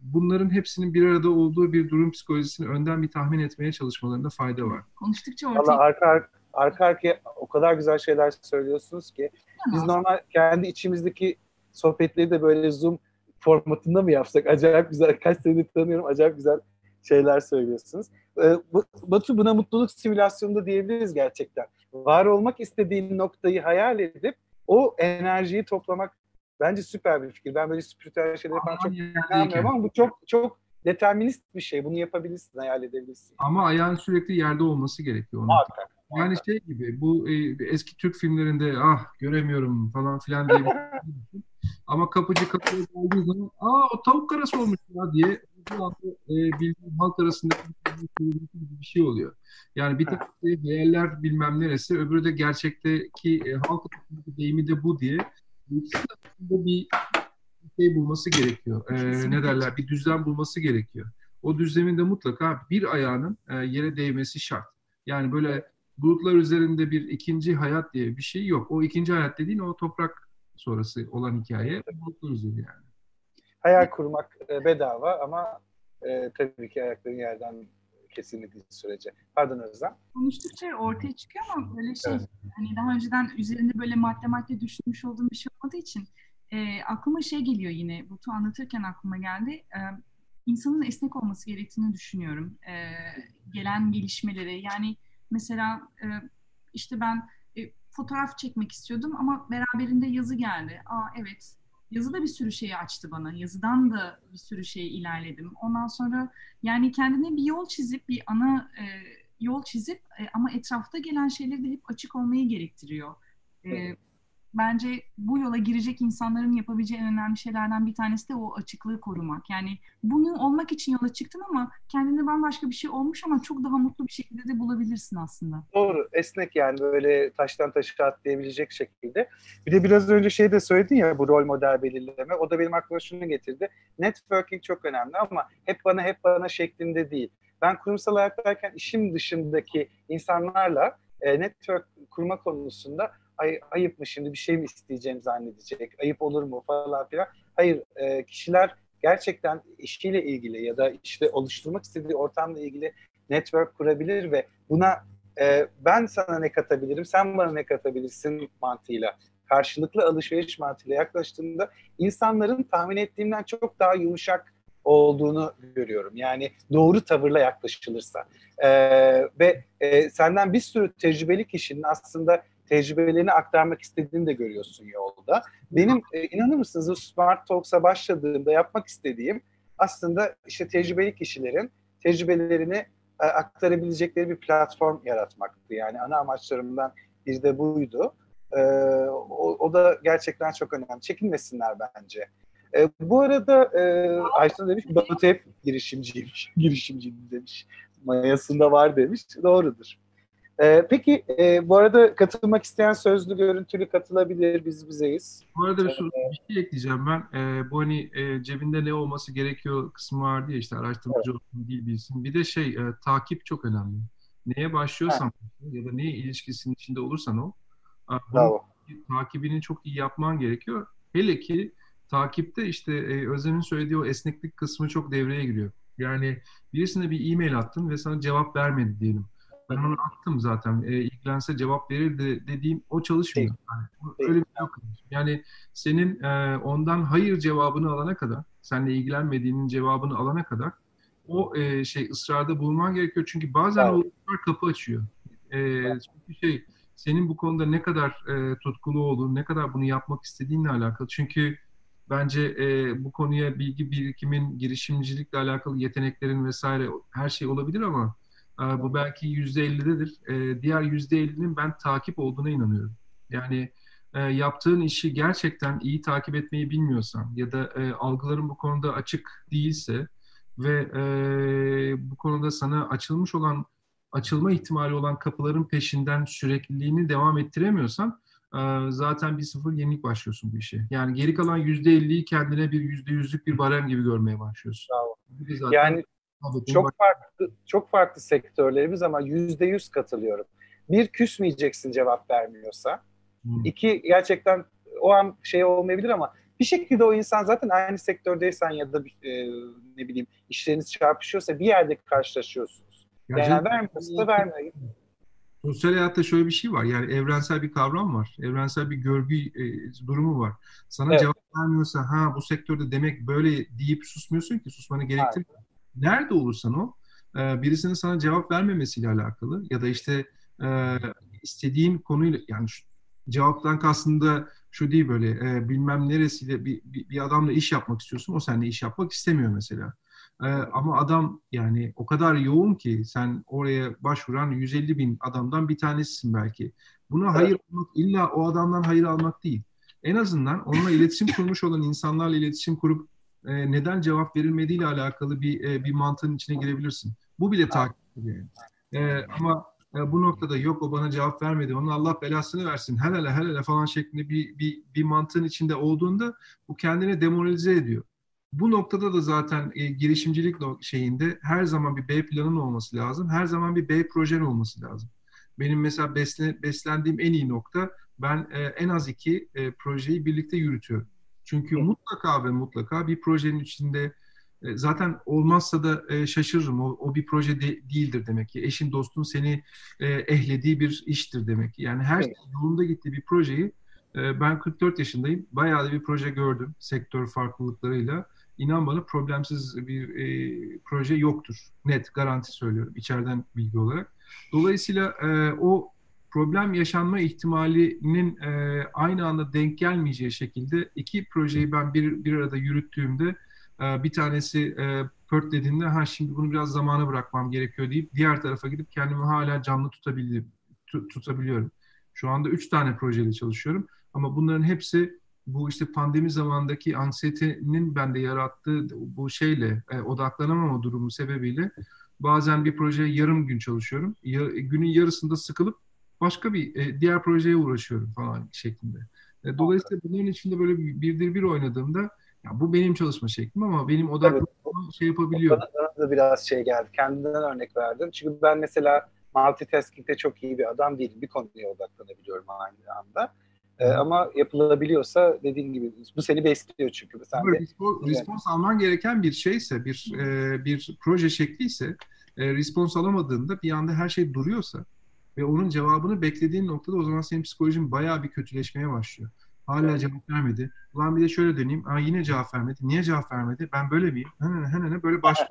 bunların hepsinin bir arada olduğu bir durum psikolojisini önden bir tahmin etmeye çalışmalarında fayda var. Konuştukça Valla ortaya arka, arka, arka arkaya o kadar güzel şeyler söylüyorsunuz ki biz normal kendi içimizdeki sohbetleri de böyle Zoom formatında mı yapsak? Acayip güzel, kaç senedir tanıyorum, acayip güzel şeyler söylüyorsunuz. Ee, bu- Batu buna mutluluk simülasyonu da diyebiliriz gerçekten. Var olmak istediğin noktayı hayal edip o enerjiyi toplamak bence süper bir fikir. Ben böyle spiritüel şeylere falan çok inanmıyorum ama bu çok çok determinist bir şey. Bunu yapabilirsin, hayal edebilirsin. Ama ayağın sürekli yerde olması gerekiyor. Onun. Muhakkak. Yani şey gibi bu e, eski Türk filmlerinde ah göremiyorum falan filan diye şey <laughs> ama kapıcı kapıya geldiği zaman aa o tavuk karası olmuş ya diye anda e, bildiğin halk arasında bir şey oluyor. Yani bir takım şey, hayaller bilmem neresi öbürü de gerçekteki e, halk deyimi de bu diye bir şey bulması gerekiyor. E, ne derler bir düzlem bulması gerekiyor. O düzlemin de mutlaka bir ayağının e, yere değmesi şart. Yani böyle bulutlar üzerinde bir ikinci hayat diye bir şey yok. O ikinci hayat dediğin o toprak sonrası olan hikaye bulutlar üzerinde yani. Hayal kurmak e, bedava ama e, tabii ki ayakların yerden kesinlikle sürece. Pardon Özlem. konuştukça ortaya çıkıyor ama böyle şey Evet. hani daha önceden üzerinde böyle madde madde düşünmüş olduğum bir şey olmadığı için e, aklıma şey geliyor yine Batu anlatırken aklıma geldi. E, insanın esnek olması gerektiğini düşünüyorum. E, gelen gelişmeleri yani mesela e, işte ben e, fotoğraf çekmek istiyordum ama beraberinde yazı geldi. Aa evet yazı da bir sürü şeyi açtı bana. Yazıdan da bir sürü şey ilerledim. Ondan sonra yani kendine bir yol çizip bir ana e, yol çizip e, ama etrafta gelen şeyleri de hep açık olmayı gerektiriyor. E, bence bu yola girecek insanların yapabileceği en önemli şeylerden bir tanesi de o açıklığı korumak. Yani bunu olmak için yola çıktın ama kendine bambaşka bir şey olmuş ama çok daha mutlu bir şekilde de bulabilirsin aslında. Doğru. Esnek yani böyle taştan taşa atlayabilecek şekilde. Bir de biraz önce şey de söyledin ya bu rol model belirleme. O da benim aklıma şunu getirdi. Networking çok önemli ama hep bana hep bana şeklinde değil. Ben kurumsal hayattayken işim dışındaki insanlarla e, network kurma konusunda ay, ayıp mı şimdi bir şey mi isteyeceğim zannedecek, ayıp olur mu falan filan. Hayır, e, kişiler gerçekten işiyle ilgili ya da işte oluşturmak istediği ortamla ilgili network kurabilir ve buna e, ben sana ne katabilirim, sen bana ne katabilirsin mantığıyla, karşılıklı alışveriş mantığıyla yaklaştığında insanların tahmin ettiğimden çok daha yumuşak olduğunu görüyorum. Yani doğru tavırla yaklaşılırsa. E, ve e, senden bir sürü tecrübeli kişinin aslında tecrübelerini aktarmak istediğini de görüyorsun yolda. Benim e, inanır mısınız o Smart Talks'a başladığımda yapmak istediğim aslında işte tecrübeli kişilerin tecrübelerini e, aktarabilecekleri bir platform yaratmaktı. Yani ana amaçlarımdan bir de buydu. E, o, o da gerçekten çok önemli. Çekinmesinler bence. E, bu arada e, Ayşe demiş Batu hep girişimciymiş. Girişimciyim demiş. Mayasında var demiş. Doğrudur. E, peki e, bu arada katılmak isteyen sözlü görüntülü katılabilir. Biz bizeyiz. Bu arada bir, soru, bir şey ekleyeceğim ben. E, bu hani e, cebinde ne olması gerekiyor kısmı vardı ya işte araştırmacı evet. olsun, dil bilsin. Bir de şey e, takip çok önemli. Neye başlıyorsan evet. ya da neye ilişkisinin içinde olursan o bunun takibini çok iyi yapman gerekiyor. Hele ki takipte işte e, Özlem'in söylediği o esneklik kısmı çok devreye giriyor. Yani birisine bir e-mail attın ve sana cevap vermedi diyelim. Ben onu attım zaten. E, ilgilense cevap verirdi dediğim o çalışmıyor. Yani, öyle bir şey yok. Yani senin e, ondan hayır cevabını alana kadar, seninle ilgilenmediğinin cevabını alana kadar o e, şey ısrarda bulunman gerekiyor. Çünkü bazen evet. o kapı açıyor. E, evet. Çünkü şey senin bu konuda ne kadar e, tutkulu olduğun, ne kadar bunu yapmak istediğinle alakalı. Çünkü bence e, bu konuya bilgi birikimin, girişimcilikle alakalı yeteneklerin vesaire her şey olabilir ama bu belki yüzde ellidedir. E, diğer yüzde ellinin ben takip olduğuna inanıyorum. Yani e, yaptığın işi gerçekten iyi takip etmeyi bilmiyorsan ya da e, algıların bu konuda açık değilse ve e, bu konuda sana açılmış olan açılma ihtimali olan kapıların peşinden sürekliliğini devam ettiremiyorsan zaten bir sıfır yenilik başlıyorsun bu işe. Yani geri kalan yüzde elliyi kendine bir yüzde yüzlük bir barem gibi görmeye başlıyorsun. Bravo. Yani çok farklı çok farklı sektörlerimiz ama yüzde yüz katılıyorum. Bir küsmeyeceksin cevap vermiyorsa. Hmm. İki gerçekten o an şey olmayabilir ama bir şekilde o insan zaten aynı sektördeysen ya da e, ne bileyim işleriniz çarpışıyorsa bir yerde karşılaşıyorsunuz. Yani, yani vermiyorsa da vermeyin. Sosyal hayatta şöyle bir şey var. Yani evrensel bir kavram var. Evrensel bir görgü e, durumu var. Sana evet. cevap vermiyorsa ha bu sektörde demek böyle deyip susmuyorsun ki susmanı gerektirmiyor. Nerede olursan o e, birisinin sana cevap vermemesiyle alakalı ya da işte e, istediğin konuyla yani şu, cevaptan kastında şu değil böyle e, bilmem neresiyle bir, bir, bir adamla iş yapmak istiyorsun o seninle iş yapmak istemiyor mesela. Ee, ama adam yani o kadar yoğun ki sen oraya başvuran 150 bin adamdan bir tanesisin belki. Buna evet. hayır almak illa o adamdan hayır almak değil. En azından onunla iletişim kurmuş olan insanlarla iletişim kurup e, neden cevap verilmediğiyle alakalı bir e, bir mantığın içine girebilirsin. Bu bile takip ediyor. E, ama e, bu noktada yok o bana cevap vermedi, onun Allah belasını versin, helale helale falan şeklinde bir, bir, bir mantığın içinde olduğunda bu kendini demoralize ediyor. Bu noktada da zaten e, girişimcilik şeyinde her zaman bir B planın olması lazım. Her zaman bir B projen olması lazım. Benim mesela besle, beslendiğim en iyi nokta ben e, en az iki e, projeyi birlikte yürütüyorum. Çünkü mutlaka ve mutlaka bir projenin içinde e, zaten olmazsa da e, şaşırırım. O, o bir proje de, değildir demek ki. Eşin dostun seni e, ehlediği bir iştir demek ki. Yani her evet. şey yolunda gittiği bir projeyi ben 44 yaşındayım. Bayağı da bir proje gördüm sektör farklılıklarıyla inan bana problemsiz bir e, proje yoktur. Net, garanti söylüyorum içeriden bilgi olarak. Dolayısıyla e, o problem yaşanma ihtimalinin e, aynı anda denk gelmeyeceği şekilde iki projeyi ben bir, bir arada yürüttüğümde e, bir tanesi e, pört dediğinde ha şimdi bunu biraz zamana bırakmam gerekiyor deyip diğer tarafa gidip kendimi hala canlı tutabiliyorum. tutabiliyorum. Şu anda üç tane projeyle çalışıyorum ama bunların hepsi bu işte pandemi zamandaki anksiyetenin bende yarattığı bu şeyle e, odaklanamama durumu sebebiyle bazen bir projeye yarım gün çalışıyorum. Ya, günün yarısında sıkılıp başka bir e, diğer projeye uğraşıyorum falan şeklinde. E, dolayısıyla bunların içinde böyle birdir bir oynadığımda ya bu benim çalışma şeklim ama benim odaklanmam evet. şey yapabiliyor. Bana da biraz şey geldi. Kendimden örnek verdim. Çünkü ben mesela multitasking'de çok iyi bir adam değilim. Bir konuya odaklanabiliyorum aynı anda. E, ama yapılabiliyorsa dediğin gibi bu seni besliyor çünkü. Sen de, respons, respons alman gereken bir şeyse, bir e, bir proje şekliyse, e, respons alamadığında bir anda her şey duruyorsa ve onun cevabını beklediğin noktada o zaman senin psikolojin bayağı bir kötüleşmeye başlıyor. Hala evet. cevap vermedi. Ulan bir de şöyle döneyim. Aa, yine cevap vermedi. Niye cevap vermedi? Ben böyle miyim? Hemen hemen böyle başlıyor.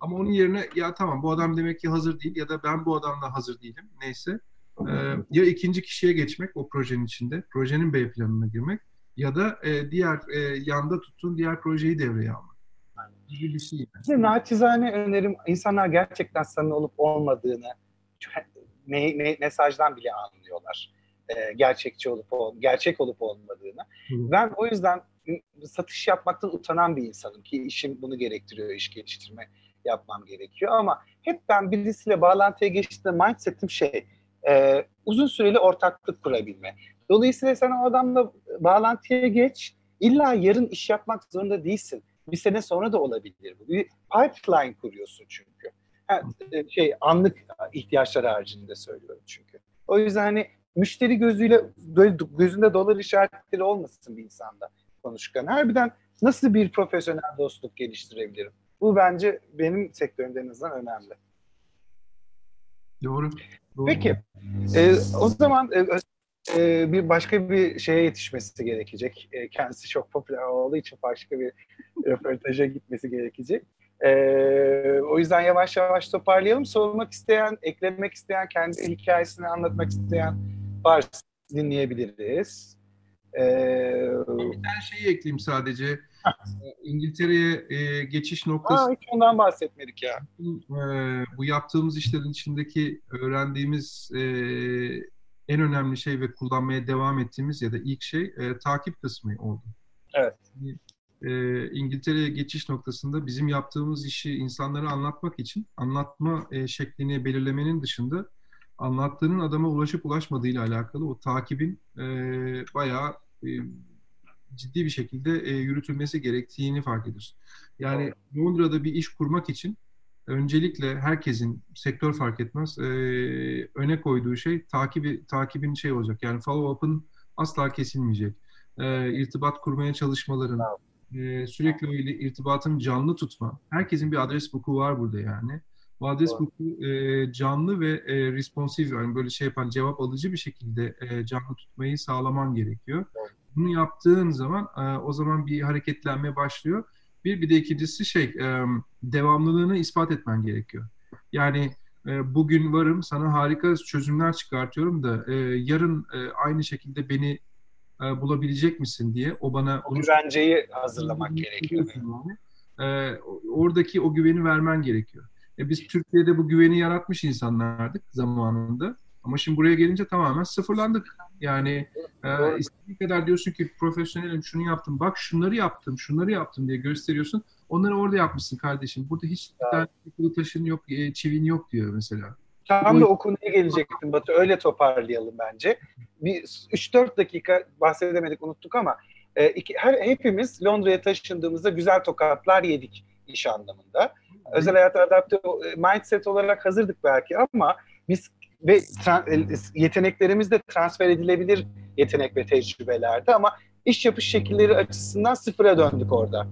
Ama onun yerine ya tamam bu adam demek ki hazır değil ya da ben bu adamla hazır değilim. Neyse e, ya ikinci kişiye geçmek o projenin içinde, projenin B planına girmek ya da e, diğer e, yanda tuttuğun diğer projeyi devreye almak. Gibi bir şey. Yani. Naçizane önerim insanlar gerçekten samimi olup olmadığını me- me- mesajdan bile anlıyorlar. e, gerçekçi olup gerçek olup olmadığını. Hı. Ben o yüzden satış yapmaktan utanan bir insanım ki işim bunu gerektiriyor, iş geliştirme yapmam gerekiyor ama hep ben birisiyle bağlantıya geçtiğimde mindsetim şey e, uzun süreli ortaklık kurabilme. Dolayısıyla sen o adamla bağlantıya geç. İlla yarın iş yapmak zorunda değilsin. Bir sene sonra da olabilir bu. Bir pipeline kuruyorsun çünkü. Ha, e, şey anlık ihtiyaçlar haricinde söylüyorum çünkü. O yüzden hani müşteri gözüyle gözünde dolar işaretleri olmasın bir insanda konuşurken. Harbiden nasıl bir profesyonel dostluk geliştirebilirim? Bu bence benim sektörümde en azından önemli. Doğru. Doğru. Peki. E, o zaman e, e, bir başka bir şeye yetişmesi gerekecek. E, kendisi çok popüler olduğu için başka bir <laughs> röportaja gitmesi gerekecek. E, o yüzden yavaş yavaş toparlayalım. Sormak isteyen, eklemek isteyen, kendi hikayesini anlatmak isteyen varsa dinleyebiliriz. Ee, bir tane şeyi ekleyeyim sadece. İngiltere'ye e, geçiş noktası. Aa, hiç ondan bahsetmedik ya. E, bu yaptığımız işlerin içindeki öğrendiğimiz e, en önemli şey ve kullanmaya devam ettiğimiz ya da ilk şey e, takip kısmı oldu. Evet. E, İngiltere'ye geçiş noktasında bizim yaptığımız işi insanlara anlatmak için anlatma e, şeklini belirlemenin dışında anlattığının adama ulaşıp ulaşmadığıyla alakalı o takibin e, bayağı e, ciddi bir şekilde e, yürütülmesi gerektiğini fark ediyoruz. Yani Londra'da bir iş kurmak için öncelikle herkesin sektör fark etmez e, öne koyduğu şey takibi takibin şey olacak. Yani follow up'ın asla kesilmeyecek. E, irtibat kurmaya çalışmaların e, sürekli öyle irtibatın canlı tutma. Herkesin bir adres book'u var burada yani. Bu adres book'u e, canlı ve e, responsif yani böyle şey yapan cevap alıcı bir şekilde e, canlı tutmayı sağlaman gerekiyor. Bunu yaptığın zaman e, o zaman bir hareketlenme başlıyor bir, bir de ikincisi şey, e, devamlılığını ispat etmen gerekiyor. Yani e, bugün varım, sana harika çözümler çıkartıyorum da e, yarın e, aynı şekilde beni e, bulabilecek misin diye o bana... O güvenceyi hazırlamak gerekiyor. Yani. E, oradaki o güveni vermen gerekiyor. E, biz Türkiye'de bu güveni yaratmış insanlardık zamanında. Ama şimdi buraya gelince tamamen sıfırlandık. Yani e, istediğin kadar diyorsun ki profesyonelim şunu yaptım, bak şunları yaptım, şunları yaptım diye gösteriyorsun. Onları orada yapmışsın kardeşim. Burada hiç tane taşın yok, e, çivin yok diyor mesela. Tam da o konuya gelecektim Batı. Öyle toparlayalım bence. Bir 3-4 dakika bahsedemedik, unuttuk ama e, iki, her, hepimiz Londra'ya taşındığımızda güzel tokatlar yedik iş anlamında. Özel hayata adapte e, mindset olarak hazırdık belki ama biz ve yeteneklerimiz de transfer edilebilir yetenek ve tecrübelerdi ama iş yapış şekilleri açısından sıfıra döndük orada.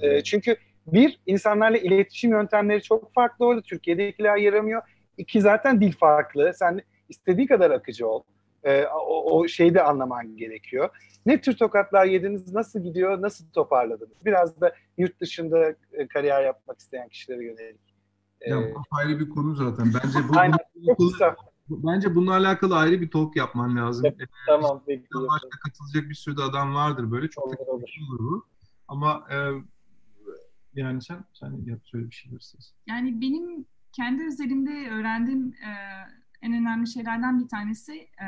E, çünkü bir, insanlarla iletişim yöntemleri çok farklı orada. Türkiye'dekiler yaramıyor. İki, zaten dil farklı. Sen istediği kadar akıcı ol. E, o, o şeyi de anlaman gerekiyor. Ne tür tokatlar yediniz, nasıl gidiyor, nasıl toparladınız? Biraz da yurt dışında e, kariyer yapmak isteyen kişilere yönelik ya bu ayrı bir konu zaten. Bence bu Aynen. Alakalı, bence bununla alakalı ayrı bir talk yapman lazım. Evet, tamam peki. Başta katılacak bir sürü de adam vardır böyle. Çok olur, olur. olur bu. Ama e, yani sen sen yap söyle bir şeyler istersen. Yani benim kendi özelimde öğrendiğim e, en önemli şeylerden bir tanesi e,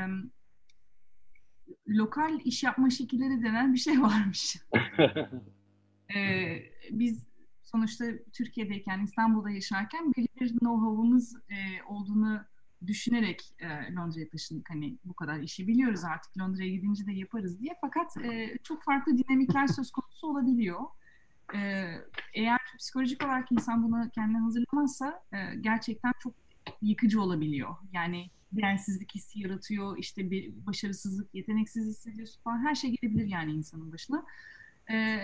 lokal iş yapma şekilleri denen bir şey <laughs> varmış. <laughs> e, biz sonuçta Türkiye'deyken, İstanbul'da yaşarken belli bir know-how'umuz e, olduğunu düşünerek e, Londra'ya taşındık. Hani bu kadar işi biliyoruz artık Londra'ya gidince de yaparız diye. Fakat e, çok farklı dinamikler söz konusu olabiliyor. E, eğer psikolojik olarak insan buna kendine hazırlamazsa e, gerçekten çok yıkıcı olabiliyor. Yani değersizlik hissi yaratıyor, işte bir başarısızlık, yeteneksiz hissediyorsun falan her şey gelebilir yani insanın başına. E,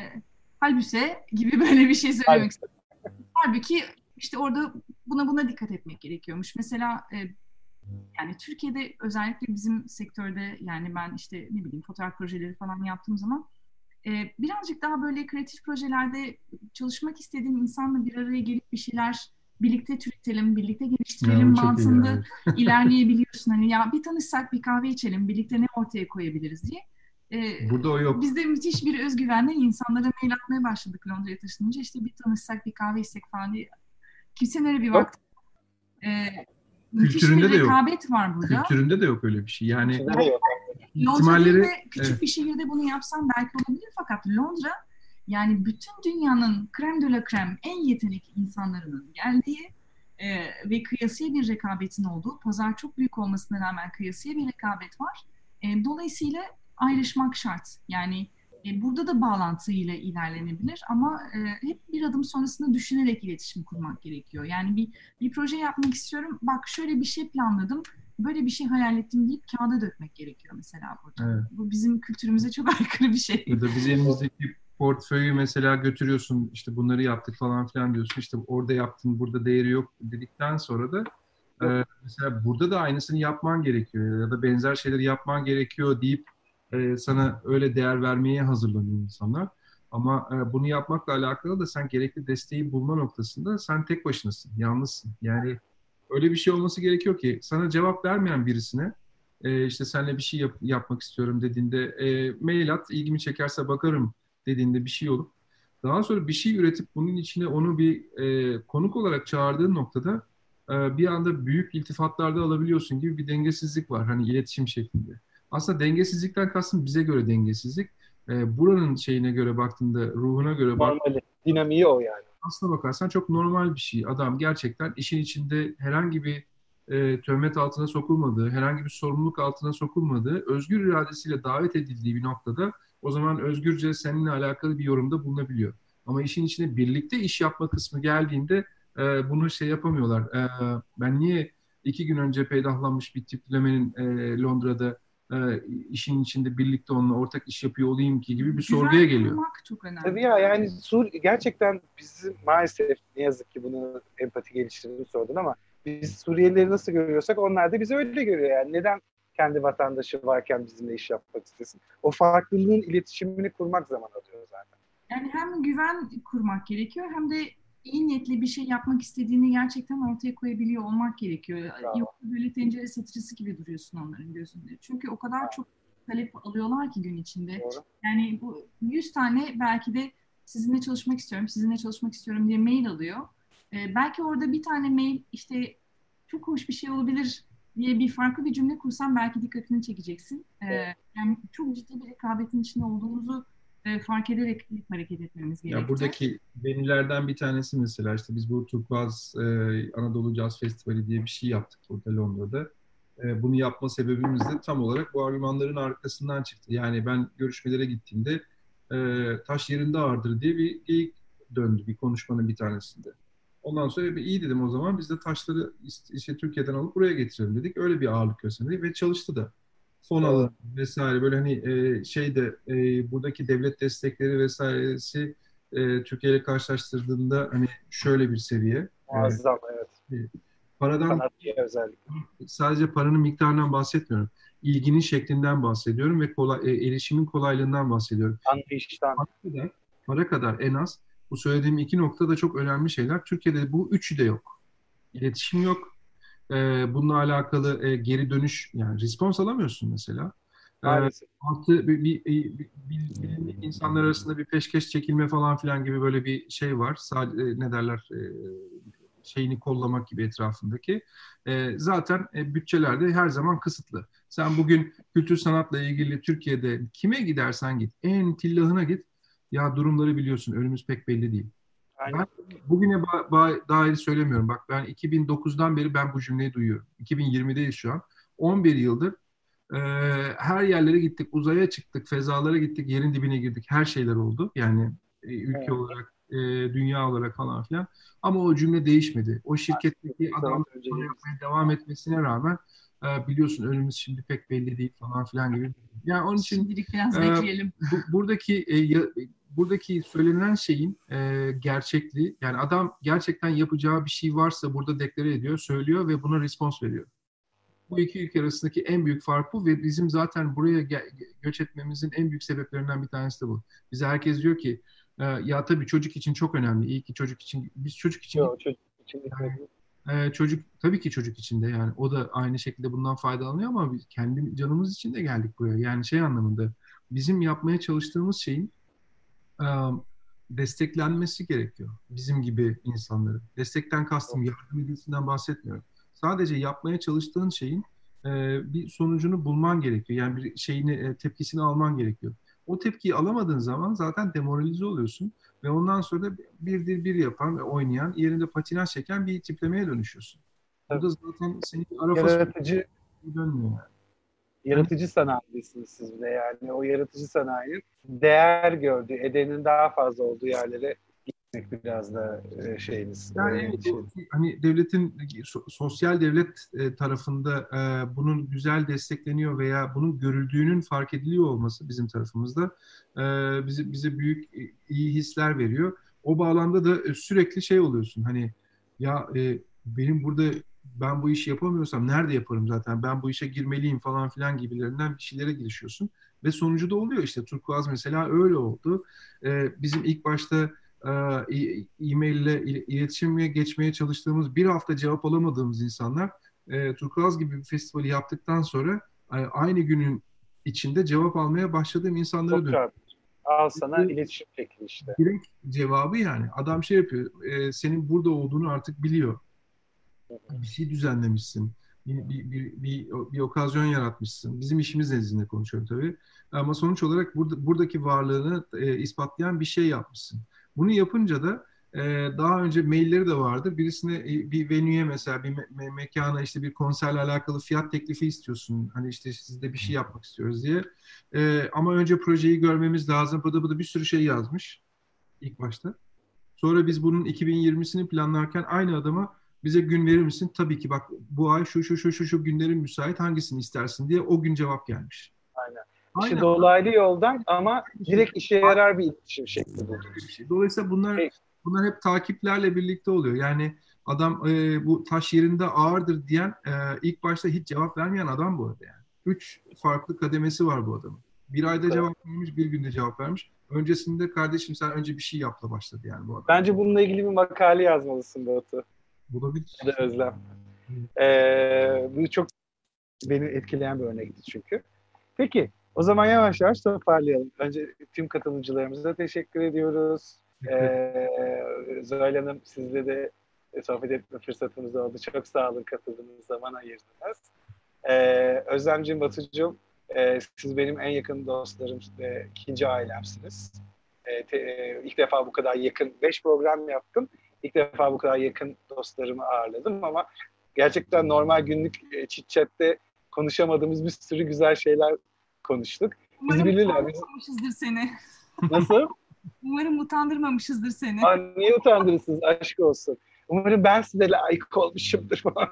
halbüse gibi <laughs> böyle bir şey söylemek istiyorum. Halbuki işte orada buna buna dikkat etmek gerekiyormuş. Mesela e, yani Türkiye'de özellikle bizim sektörde yani ben işte ne bileyim fotoğraf projeleri falan yaptığım zaman e, birazcık daha böyle kreatif projelerde çalışmak istediğin insanla bir araya gelip bir şeyler birlikte türetelim, birlikte geliştirelim ya, mantığında <laughs> ilerleyebiliyorsun. Hani ya bir tanışsak bir kahve içelim, birlikte ne ortaya koyabiliriz diye. Ee, Burada o yok. Biz de müthiş bir özgüvenle insanlara mail atmaya başladık Londra'ya taşınınca. İşte bir tanışsak, bir kahve içsek falan diye. Kimsenin öyle bir vakti. Ee, müthiş Kültüründe bir de yok. rekabet var burada. Kültüründe de yok öyle bir şey. Yani ihtimalleri Londra küçük evet. bir şehirde bunu yapsam belki olabilir fakat Londra yani bütün dünyanın krem de la krem en yetenekli insanlarının geldiği e, ve kıyasıya bir rekabetin olduğu, pazar çok büyük olmasına rağmen kıyasıya bir rekabet var. E, dolayısıyla ayrışmak şart. Yani e, burada da bağlantıyla ilerlenebilir ama e, hep bir adım sonrasında düşünerek iletişim kurmak gerekiyor. Yani bir bir proje yapmak istiyorum. Bak şöyle bir şey planladım. Böyle bir şey hayal ettim deyip kağıda dökmek gerekiyor mesela burada. Evet. Bu bizim kültürümüze çok <laughs> aykırı bir şey. Ya da biz elimizdeki portföyü mesela götürüyorsun işte bunları yaptık falan filan diyorsun işte orada yaptın burada değeri yok dedikten sonra da e, mesela burada da aynısını yapman gerekiyor ya da benzer şeyleri yapman gerekiyor deyip e, sana öyle değer vermeye hazırlanıyor insanlar. Ama e, bunu yapmakla alakalı da sen gerekli desteği bulma noktasında sen tek başınasın, yalnızsın. Yani öyle bir şey olması gerekiyor ki sana cevap vermeyen birisine e, işte seninle bir şey yap, yapmak istiyorum dediğinde e, mail at, ilgimi çekerse bakarım dediğinde bir şey olup daha sonra bir şey üretip bunun içine onu bir e, konuk olarak çağırdığın noktada e, bir anda büyük iltifatlarda alabiliyorsun gibi bir dengesizlik var hani iletişim şeklinde. Aslında dengesizlikten kastım bize göre dengesizlik. E, buranın şeyine göre baktığında, ruhuna göre bak. Normali, dinamiği o yani. Aslına bakarsan çok normal bir şey. Adam gerçekten işin içinde herhangi bir e, töhmet altına sokulmadığı, herhangi bir sorumluluk altına sokulmadığı, özgür iradesiyle davet edildiği bir noktada o zaman özgürce seninle alakalı bir yorumda bulunabiliyor. Ama işin içine birlikte iş yapma kısmı geldiğinde e, bunu şey yapamıyorlar. E, ben niye iki gün önce peydahlanmış bir tiplemenin e, Londra'da e, işin içinde birlikte onunla ortak iş yapıyor olayım ki gibi bir sorguya geliyor. çok önemli. Tabii ya yani Sur gerçekten bizim maalesef ne yazık ki bunu empati geliştirdiğini sordun ama biz Suriyelileri nasıl görüyorsak onlar da bizi öyle görüyor yani. Neden kendi vatandaşı varken bizimle iş yapmak istesin? O farklılığın iletişimini kurmak zaman alıyor zaten. Yani hem güven kurmak gerekiyor hem de iyi niyetli bir şey yapmak istediğini gerçekten ortaya koyabiliyor olmak gerekiyor. Tamam. Yoksa böyle tencere satıcısı gibi duruyorsun onların gözünde. Çünkü o kadar çok talep alıyorlar ki gün içinde. Doğru. Yani bu 100 tane belki de sizinle çalışmak istiyorum, sizinle çalışmak istiyorum diye mail alıyor. Ee, belki orada bir tane mail işte çok hoş bir şey olabilir diye bir farklı bir cümle kursan belki dikkatini çekeceksin. Ee, yani çok ciddi bir rekabetin içinde olduğumuzu e, fark ederek hareket etmemiz gerekiyor. Ya buradaki benilerden bir tanesi mesela işte biz bu Turkuaz e, Anadolu Jazz Festivali diye bir şey yaptık burada Londra'da. E, bunu yapma sebebimiz de tam olarak bu argümanların arkasından çıktı. Yani ben görüşmelere gittiğimde e, taş yerinde ağırdır diye bir geyik döndü bir konuşmanın bir tanesinde. Ondan sonra iyi dedim o zaman biz de taşları işte Türkiye'den alıp buraya getirelim dedik. Öyle bir ağırlık gösterdik ve çalıştı da fon alanı vesaire böyle hani e, şeyde e, buradaki devlet destekleri vesairesi e, Türkiye ile karşılaştırdığında hani şöyle bir seviye. Muazzam evet. evet. Paradan özellikle. sadece paranın miktarından bahsetmiyorum. İlginin şeklinden bahsediyorum ve kolay, e, erişimin kolaylığından bahsediyorum. Anlayıştan. Para kadar, para kadar en az bu söylediğim iki nokta da çok önemli şeyler. Türkiye'de bu üçü de yok. İletişim yok, e, bununla alakalı e, geri dönüş yani respons alamıyorsun mesela. E, Maalesef. E, altı bir, bir, bir, bir, bir, insanlar arasında bir peşkeş çekilme falan filan gibi böyle bir şey var. Sadece ne derler e, şeyini kollamak gibi etrafındaki. E, zaten e, bütçelerde her zaman kısıtlı. Sen bugün kültür sanatla ilgili Türkiye'de kime gidersen git, en tillahına git. Ya durumları biliyorsun, önümüz pek belli değil. Ben bugüne ba- ba- dair söylemiyorum. Bak ben 2009'dan beri ben bu cümleyi duyuyorum. 2020'deyiz şu an. 11 yıldır e, her yerlere gittik. Uzaya çıktık, fezalara gittik, yerin dibine girdik. Her şeyler oldu. Yani e, ülke evet. olarak, e, dünya olarak falan filan. Ama o cümle değişmedi. O şirketteki adam yapmaya devam etmesine rağmen e, biliyorsun önümüz şimdi pek belli değil falan filan gibi. Yani onun için Şimdilik biraz e, bekleyelim. Bu, buradaki e, ya, buradaki söylenen şeyin e, gerçekliği yani adam gerçekten yapacağı bir şey varsa burada deklare ediyor, söylüyor ve buna respons veriyor. Bu iki ülke arasındaki en büyük fark bu ve bizim zaten buraya ge- göç etmemizin en büyük sebeplerinden bir tanesi de bu. Bize herkes diyor ki e, ya tabii çocuk için çok önemli. İyi ki çocuk için biz çocuk için Yok, çocuk için yani, e, çocuk tabii ki çocuk için de yani o da aynı şekilde bundan faydalanıyor ama biz kendi canımız için de geldik buraya. Yani şey anlamında bizim yapmaya çalıştığımız şeyin desteklenmesi gerekiyor bizim gibi insanların. Destekten kastım yardım edilmesinden bahsetmiyorum. Sadece yapmaya çalıştığın şeyin e, bir sonucunu bulman gerekiyor. Yani bir şeyini e, tepkisini alman gerekiyor. O tepkiyi alamadığın zaman zaten demoralize oluyorsun ve ondan sonra da bir dil bir yapan ve oynayan, yerinde patinaj çeken bir tiplemeye dönüşüyorsun. Bu da zaten senin ara yaratıcı dönmüyor yani. Yaratıcı sanayisiniz siz de yani. O yaratıcı sanayinin değer gördüğü, edenin daha fazla olduğu yerlere gitmek biraz da e, şeyiniz. Yani e, evet, şey. hani devletin sosyal devlet e, tarafında bunun güzel destekleniyor veya bunun görüldüğünün fark ediliyor olması bizim tarafımızda bize bize büyük iyi hisler veriyor. O bağlamda da sürekli şey oluyorsun hani ya benim burada ben bu işi yapamıyorsam nerede yaparım zaten ben bu işe girmeliyim falan filan gibilerinden bir şeylere girişiyorsun ve sonucu da oluyor işte Turkuaz mesela öyle oldu. bizim ilk başta e, e-mail ile iletişime geçmeye çalıştığımız bir hafta cevap alamadığımız insanlar e, Turkuaz gibi bir festivali yaptıktan sonra e, aynı günün içinde cevap almaya başladığım insanlara dönüyor. Al sana e, iletişim şekli işte. Direkt cevabı yani. Adam şey yapıyor. E, senin burada olduğunu artık biliyor. Bir şey düzenlemişsin. Bir, bir, bir, bir, bir okazyon yaratmışsın. Bizim işimiz nezdinde konuşuyorum tabii. Ama sonuç olarak burada, buradaki varlığını e, ispatlayan bir şey yapmışsın. Bunu yapınca da e, daha önce mailleri de vardı. Birisine e, bir venüye mesela bir me- mekana işte bir konserle alakalı fiyat teklifi istiyorsun. Hani işte sizde bir şey yapmak istiyoruz diye. E, ama önce projeyi görmemiz lazım. Bıdı bıdı bir sürü şey yazmış ilk başta. Sonra biz bunun 2020'sini planlarken aynı adama bize gün verir misin? Tabii ki bak bu ay şu şu şu şu şu günlerin müsait hangisini istersin diye o gün cevap gelmiş. Aynen. İşte dolaylı yoldan ama direkt işe yarar bir iletişim şekli bu. Dolayısıyla bunlar bunlar hep takiplerle birlikte oluyor. Yani adam e, bu taş yerinde ağırdır diyen e, ilk başta hiç cevap vermeyen adam bu arada yani. Üç farklı kademesi var bu adamın. Bir ayda evet. cevap vermiş, bir günde cevap vermiş. Öncesinde kardeşim sen önce bir şey yapla başladı yani bu adam. Bence bununla ilgili bir makale yazmalısın Batu. Ya da Özlem. Ee, bu çok beni etkileyen bir örnekti çünkü. Peki o zaman yavaş yavaş toparlayalım. Önce tüm katılımcılarımıza teşekkür ediyoruz. Ee, Zuhal Hanım sizle de sohbet etme fırsatımız oldu. Çok sağ olun katıldığınız zaman ayırdınız. Ee, Özlemciğim, Batucuğum e, siz benim en yakın dostlarım ve ikinci ailemsiniz. E, te, e, ilk defa bu kadar yakın, beş program yaptım. İlk defa bu kadar yakın dostlarımı ağırladım ama gerçekten normal günlük e, chit chat'te konuşamadığımız bir sürü güzel şeyler konuştuk. Bizi bilirler. utandırmamışızdır seni. Nasıl? <laughs> Umarım utandırmamışızdır seni. Aa, niye utandırırsınız? Aşk olsun. Umarım ben size layık olmuşumdur falan.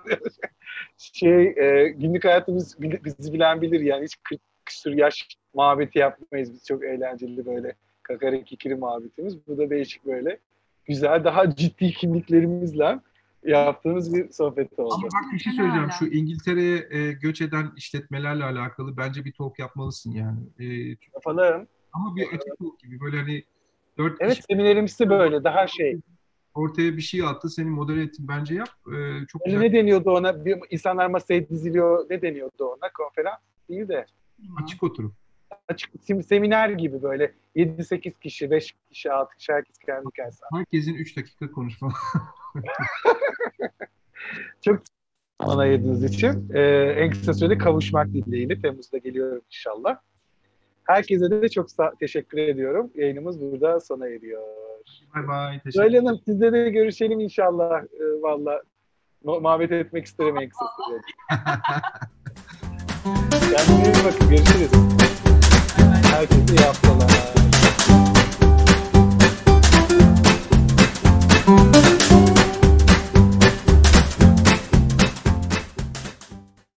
<laughs> şey, e, günlük hayatımız bizi bilen bilir yani hiç 40 küsur yaş muhabbeti yapmayız. Biz çok eğlenceli böyle kakara kikiri muhabbetimiz. Bu da değişik böyle güzel, daha ciddi kimliklerimizle yaptığımız bir sohbet oldu. Ama bak bir şey söyleyeceğim. Şu İngiltere'ye e, göç eden işletmelerle alakalı bence bir talk yapmalısın yani. E, Yapalım. Ama bir açık talk gibi böyle hani dört Evet kişi, seminerimizi böyle daha şey. Ortaya bir şey attı seni modere ettin bence yap. E, çok güzel. Ne deniyordu ona? Bir, insanlar masaya diziliyor. Ne deniyordu ona? Konferans değil de. Açık oturum. Açık seminer gibi böyle 7-8 kişi, 5 kişi, 6 kişi herkes kendi hikayesi. Herkesin 3 dakika konuşma. <laughs> Çok bana ayırdığınız için. Ee, en kısa sürede kavuşmak dileğiyle. Temmuz'da geliyorum inşallah. Herkese de çok teşekkür ediyorum. Yayınımız burada sona eriyor. Bay bay. Teşekkür Hanım sizle de görüşelim inşallah. Ee, Valla muhabbet etmek isterim en kısa sürede. <laughs> Kendinize iyi bakın. Görüşürüz. Hareketi yaptılar.